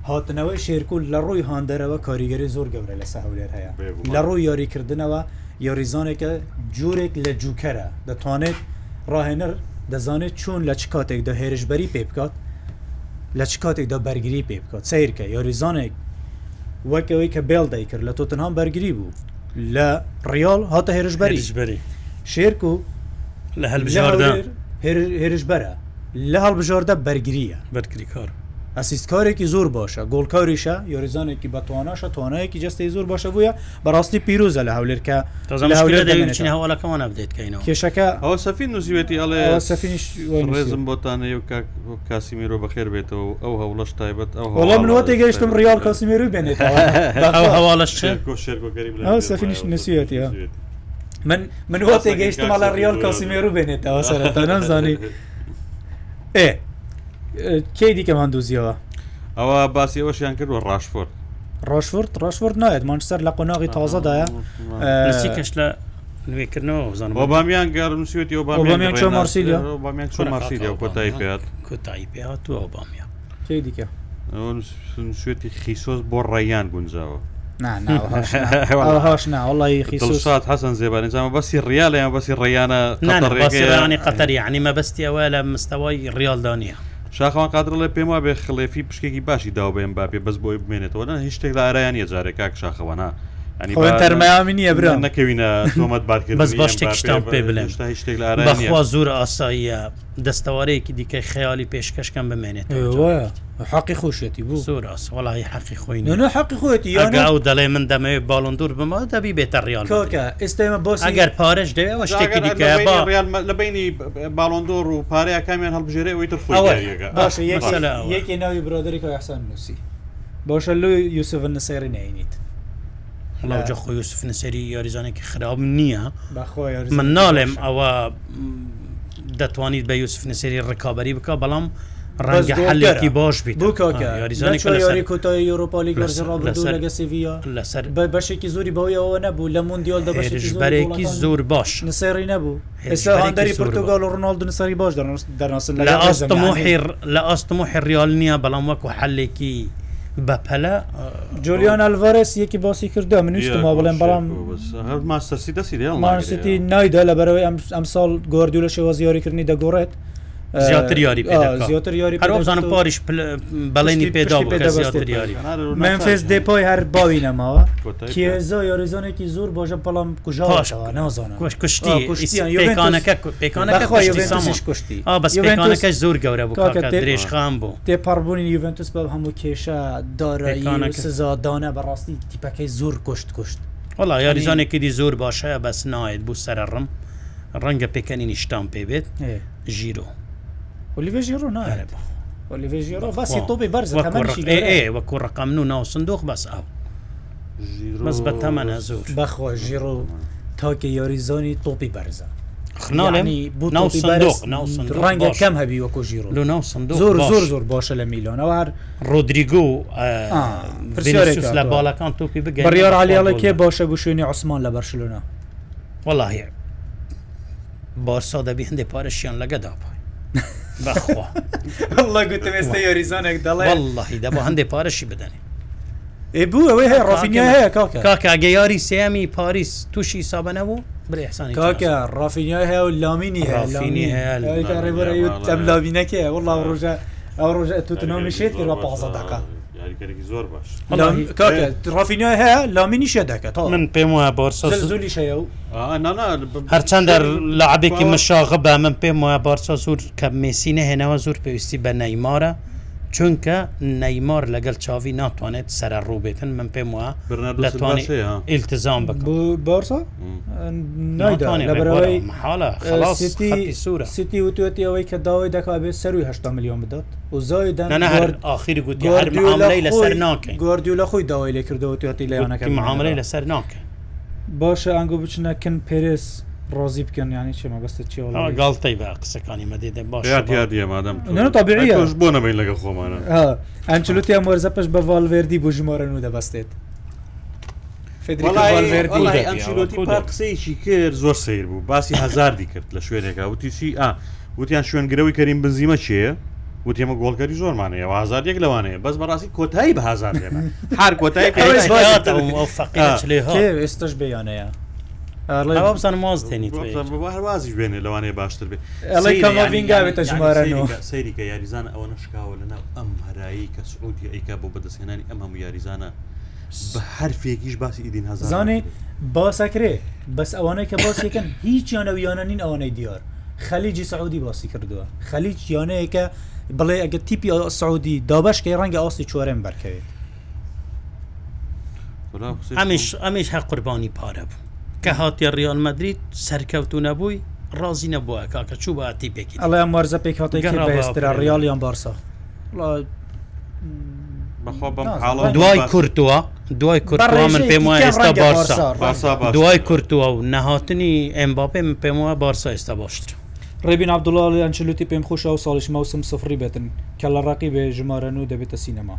هاتنەوەی شێرکول لە ڕووی هاندەرەوە کاریگەری زۆر گەورە لە ساولێر هەیە لە ڕووی یاریکردنەوە یاریزانێکە جوورێک لە جووکەرە دەتوانێت ڕاهێنەر دەزانێت چۆن لە چ کاتێک دە هێرشبەری پێ بکات لە چ کاتێکدا بەرگری پێ بکات سیرکە یاریزانێک وەکەوەی کە بێڵ دەیکرد لە تۆ تەنها بەرگری بوو لە ڕیال هاتە هێرش بەریشبری شێرک و لە هەلبژاردا هێرش بەرە لە هەڵبژاردە بەرگریە بەرگری کار ئەسیستکارێکی زۆر باشە گۆڵکاریشە یۆریزانێکی بەتواناشە توانایەکی جستی زۆر باشە بووە بەڕاستی پیرۆزە لە هەولێرکە هەوڵەکەمانە بدەیتکەینەوە کێشەکە ئەو سەفین نووسیوێتی ئەڵێ سەفینیشڕێزم بۆتانە و کاسیمیرۆ بەخێر بێتەوە ئەو هەوڵەش تایبەت ئەو هەڵام لوەتی گەیشتم ڕیال کاسیمیرو بێنێت ئەو هەواڵەش سەفینیش نووسەتی من من هۆ تێگەیشتمە لە ڕیال کاسیمیرو بێنێتەوە سەرەتا نزانی ئێ کەی دیکەم هەندوزیەوە ئەوە باسی ئەوەشیان کردوە ڕاشفرد ڕۆشفرد ڕۆشفرد نایێت مانچستەر لە قۆناغی تازەدایە کەش لە نوێکردنەوە زان بۆ بامیان گەرم سوێتی و بامیان چۆ مارسیلیا بامیان چۆ مارسیلیا کۆتایی پێات کۆتایی پێات و بامیان کەی دیکە شوێتی خیسۆز بۆ ڕێیان گونجاوە هاش ناوەڵی خیسات حەسەن زێبانیزانمە بەسی ریالیان بەسی ڕیانە ڕێگەیانی قەتەر یعنی مەبستی ئەوە لە مستەوای ریالدانە شاخەوان قادر لە پێم وابێ خلێفی پشکێکی باشی داو بێن باپێ بەس بۆی بمێنێتەوە هیچ شتێک لە ئارایان یە جارێکاک شاخەوانە تەرمامی نیە برا نەکەوینە تۆمەت بارکرد بەس بە شتێکشتان پێ بڵێنخوا زۆر ئاساییە دەستەوارەیەکی دیکە خەیالی پێشکەشکەم بمێنێت حقی خۆشێتی بوو زۆر ئاسوەڵی حقی خۆی حقی خۆێتی ئەگا و دەڵێ من دەمەوێت باڵندور بما دەبی بێتە ڕیال ئێستامە بۆ ئەگەر پارێش دەوێت شتێکی دیکە لە بینی باڵندۆر و پارەیە کامیان هەڵبژێرەوەی تر باشە یەکێ ناوی برادێکەکە حسان نووسی باشە لۆ یوسف نسەیری نینیت وڵاوجە خۆی یوسف نسەری یاریزانێکی خراب نییە من ناڵێم ئەوە دەتوانیت بە یوسف نسەری ڕکابی بکە بەڵام ڕەنگە حلێکی باش بیت لەسەر بەشێکی زۆری بەەوەیەوە نەبوو لە مندیال دەبشبارێکی زۆر باش نسێری نەبوو ئێستادەری پرتگال ڕناالد نسەری باش دەناسن لە ئاستم لە ئاستم و حێریال نییە بەڵام وەکو حلێکی بە پەلە جۆلیان ئەلڤەرس یەکی باسی کردو منیستما بڵێن بەڵام ماسی دەسی ماسی نایدا لە بەرەوەی ئەم ساڵ گواردیو لە شێوە زیاریکردنی دەگۆڕێت زیاتر یاری زیاتر یاری هەر بزانم پاریش بەڵێنی پێدا من فێز دپۆی هەر باوی نەماوە کێزە یاریزانێکی زۆر بۆژە بەڵام کوژاوە نازانم کوشتی پێکانەکە کوشتی بەسەکەش زۆر گەورە بوو درێژ خام بوو تێپاربوونی یوونتوس بە هەموو کێشە دارەیانە سزادانە بەڕاستی تیپەکەی زۆر کوشت کوشت وڵا یاریزانێکی دی زۆر باشە بەس نایێت بوو سەرڕم ڕەنگە پێکەنی نیشتان پێبێت ژیرۆ ولیێژی ڕوو نارێت ولیێژی ڕۆ باسی تۆبی بەرز وەکو ڕقام و ناو سندۆخ بەس ئاو بەس بە تەمەە زۆر بەخۆ ژیر و تاکە یاریزۆنی تۆپی بەرزە ڕەنگە کەم هەبی وەکو ژیر لە ناو سندۆ زۆر زۆر زۆر باشە لە میلیۆنەوار ڕۆدریگۆ لە باڵەکان تۆپی بگە بڕیار علیڵە کێ باشە بۆ شوێنی عوسمان لە بەرشلونا وڵاهێ بارسا دەبی هەندێک پارەشیان لەگەدا پای بەخواڵ گوتە ئێستا یۆریزانێک دەڵێ اللهی دەبە هەندێک پارەشی بدەنێ بوو ئەوەی هەیە ڕافینیا هەیە کاکە گەیاری سامی پاریس تووشی سابەنەبوو برێحسانی کاکە ڕافینیا هەیە و لامینی هەیەفینی هەیە ئەم لابینەکە وڵا ڕۆژە ئەو ڕۆژە تو تنۆمیشێت بە پازە دەکات یاریگەرێکی زۆر باش ڕافینیا هەیە لامینی شە دەکەات من پێم وایە بارسەزولی شەیە و هەرچەندە لە عبێکی مەشاغ بە من پێم وایە بارسا زور کە مێسینە هێنەوە زور پێویستی بە نەیمارە چونکە نەیمار لەگەڵ چاوی ناتوانێت سرە ڕووبێتن من پێم وە دەتوانێت ئیلتزام بکەڵە سیتی وتوێتی ئەوەی کە داوای دەکابێت سەروی هشتا میلیۆن بدات و زای آخری گوتی لەسەر ناکەین گواردیو لە خۆی داوای لێ کردەوە توێتی لەیانەکە معاملەی لەسەر ناکە باشە ئەنگۆ بچنەکن پێرس ڕۆزی بکەن ینی چێمە بەستە چی گڵتی بە قسەکانی مەدیدە باش دیارە مادەم تابیش بۆ نەبین لەگە خۆمانە ئەنچلوتی مۆرزە پش بە ڤالڤێردی بۆ ژمارە و دەبەستێت قسەیەکی کرد زۆر سیر بوو باسی هزاردی کرد لە شوێنێکا وتیشی ئا وتیان شوێنگرەوەی کەریم بنزیمە چیە؟ وتیمە گۆڵکاری زۆرمانەیە هزارێک لەوانەیە بەس بەڕاستی کۆتایی بە هزار هەر کۆتایی ئێستش بیانەیە بزان مازتێنیوازی بێنێ لەوانەیە باشتر بێت ئەڵینگاوێتە ژمارە سەیریکە یاریزان ئەوە نشکاوە لەناو ئەم هەرایی کە سعودی ئەیکا بۆ بەدەستێنانی ئەمە و یاریزانە بە هەرفێکیش باسی ئیدین هەزانێ باسەکرێ بەس ئەوانەی کە باسیەکەن هیچ یانەویانە نین ئەوانەی دیار خەلیجی سعودی باسی کردووە خەلیج یانەیەکە بڵێ ئەگە تیپی سعودی دابشکەی ڕەنگە ئاستی چۆرەم بەرکەوێت ئەمیش ئەمیش هە قوربانی پارە بوو کە هااتێ ڕیالمەدرید سەرکەوتو نەبووی ڕازی نەبووە کاکە چوو باتی پێکی ئەڵیان وەرزە پێک هااتێکرا ڕیالیان بارسا دوای کورتووە دوای کورت من پێم وایە ئێستا بارسا دوای کورتووە و نەهاتنی ئەمباپێ من پێم وایە بارسا ئێستا باشتر ڕێبین عبدوڵڵی ئەنچلوتی پێم خۆشە و ساڵیش مەوسم سفری بێتن کە لە ڕقی بێ ژمارە و دەبێتە سینەما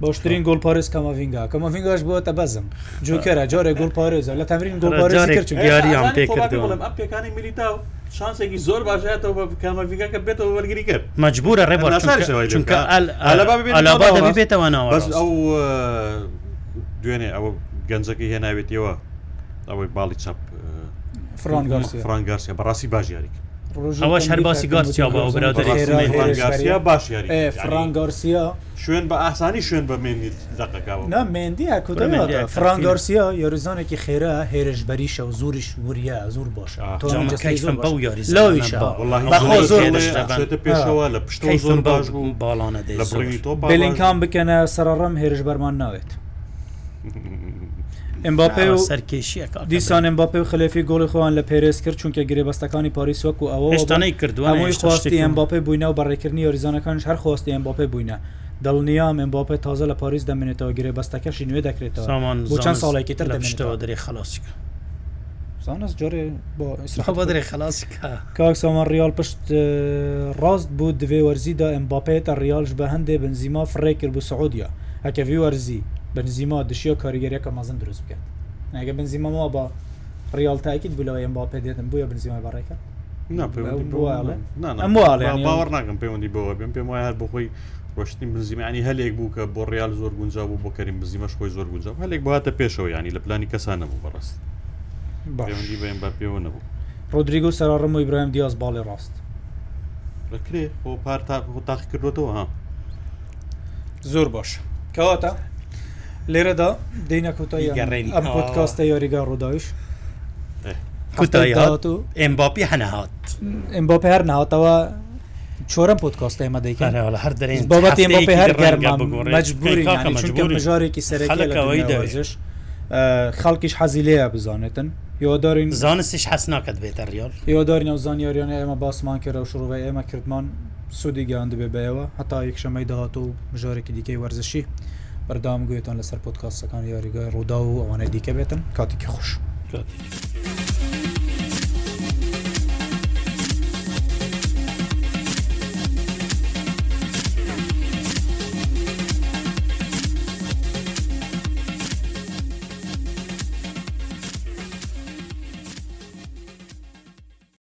باشترین گل پارێز کەمەڤنگا کەمەڤنگاش بووە بەزم جوکەرە جارێ گل پارێزە لە تەمرین گل پارێزییاریان پێکردەکانی میلیتا شانسێکی زۆر باشێتەوە کامەڤنگاکە بێتەوە وەرگری کرد مجبورە ڕێ بێتەوەناوە ئەو دوێنێ ئەوە گەنجەکە هێناوێتەوە ئەوەی باڵی چاپ فرانگارسیە بەڕاستی باشیاریکە ئەوەش هەر باسی گارسیا بە برادریا باش فرانگارسیا شوێن بە ئاسانی شوێن بە مێنیەکەەوە فرانگارسیا یاریزانێکی خێرە هێرشبەری شە و زوری شوورە زور باشە بەو یاریزانەوە لە پشت زۆر باش بوو باڵانە بلینکان بکەنە سەرڕەم هێرش بەرمان ناوێت. ئەمباپێ و سەرکێشیەکە دیسان ئەمباپێ و خلەفی گۆڵی خۆیان لە پێرس کرد چونکە گرێبەستەکانی پاریس وەکو ئەوە هێشتانەی کردووە خواستی ئەمباپێ بووینە و بەڕێکردنی یاریزانەکانش هەر خواستی ئەمباپێ بووینە دڵنیا من باپە تازە لە پاریس دەمێنێتەوە گرێ بەستەکەشی نوێ دەکرێتەوە بۆ چەند ساڵێکی تر دەمێنێتەوە دەری خلاصیکە زانست جارێ بۆ ئیسراحەوە دەری خلاصیکە کاک سامان ریال پشت ڕاست بوو دوێ وەرزیدا ئەمباپێتە ریالش بە هەندێ بنزیما فڕێ کرد بۆ سعودیا هەکەوی وەرزی بنزیما دشیە کاریگەریەکە مەزن دروست بکەن ئەگە بنزیمەما بە ڕیالتاکیت بلەوەم با پێ دێتم بووە بنزیمای بەڕێکە باوە ناکەم پەیوەندی بەوە بم پێم وایە هەر بخۆی ڕۆشتین بنزیمانی هەلێک بوو کە بۆ ڕیال زۆر گونجا بوو بۆ کەریم بنزیمەش خۆی زۆر گونجا هەلێک باتە پێشەوە ینی لە پلانی کەسان نەبوو بەڕست بەندی بەم بە پێوە نەبوو ڕۆدریگو سەرڕم و ئیبراهیم دیاز باڵێ ڕاست بەکرێ بۆ پار تا تاقی کردوەوە ها زۆر باش کەواتە لێرەدا دەینە کوتایی ئەم پۆتکاستە یاریگا ڕووداویش کوتایی هات و ئەمباپی هەنەهات ئەمباپ هەر ناوتەوە چۆرم پۆتکۆست ئێمە دەیکار هەر دەێن بابەت ئەمباپی هەر گەرممەجبوری ژارێکی سەرەکەەوەیش خەڵکیش حەزی لەیە بزانێتن یۆدارین زانستیش حەس ناکەت بێتە ریال یۆدارین ئەو زانیاریانە ئێمە باسمان کرد و شڕوبە ئێمە کردمان سوودی گەاند بێبەوە هەتا یەکشەمەی داهات و ژارێکی دیکەی وەرزشی بەردام گوێتان لەسەر پۆتکاسەکان یاریگە ڕوودا و ئەوانە دیکە بێتن کاتێکی خوش. Thank you.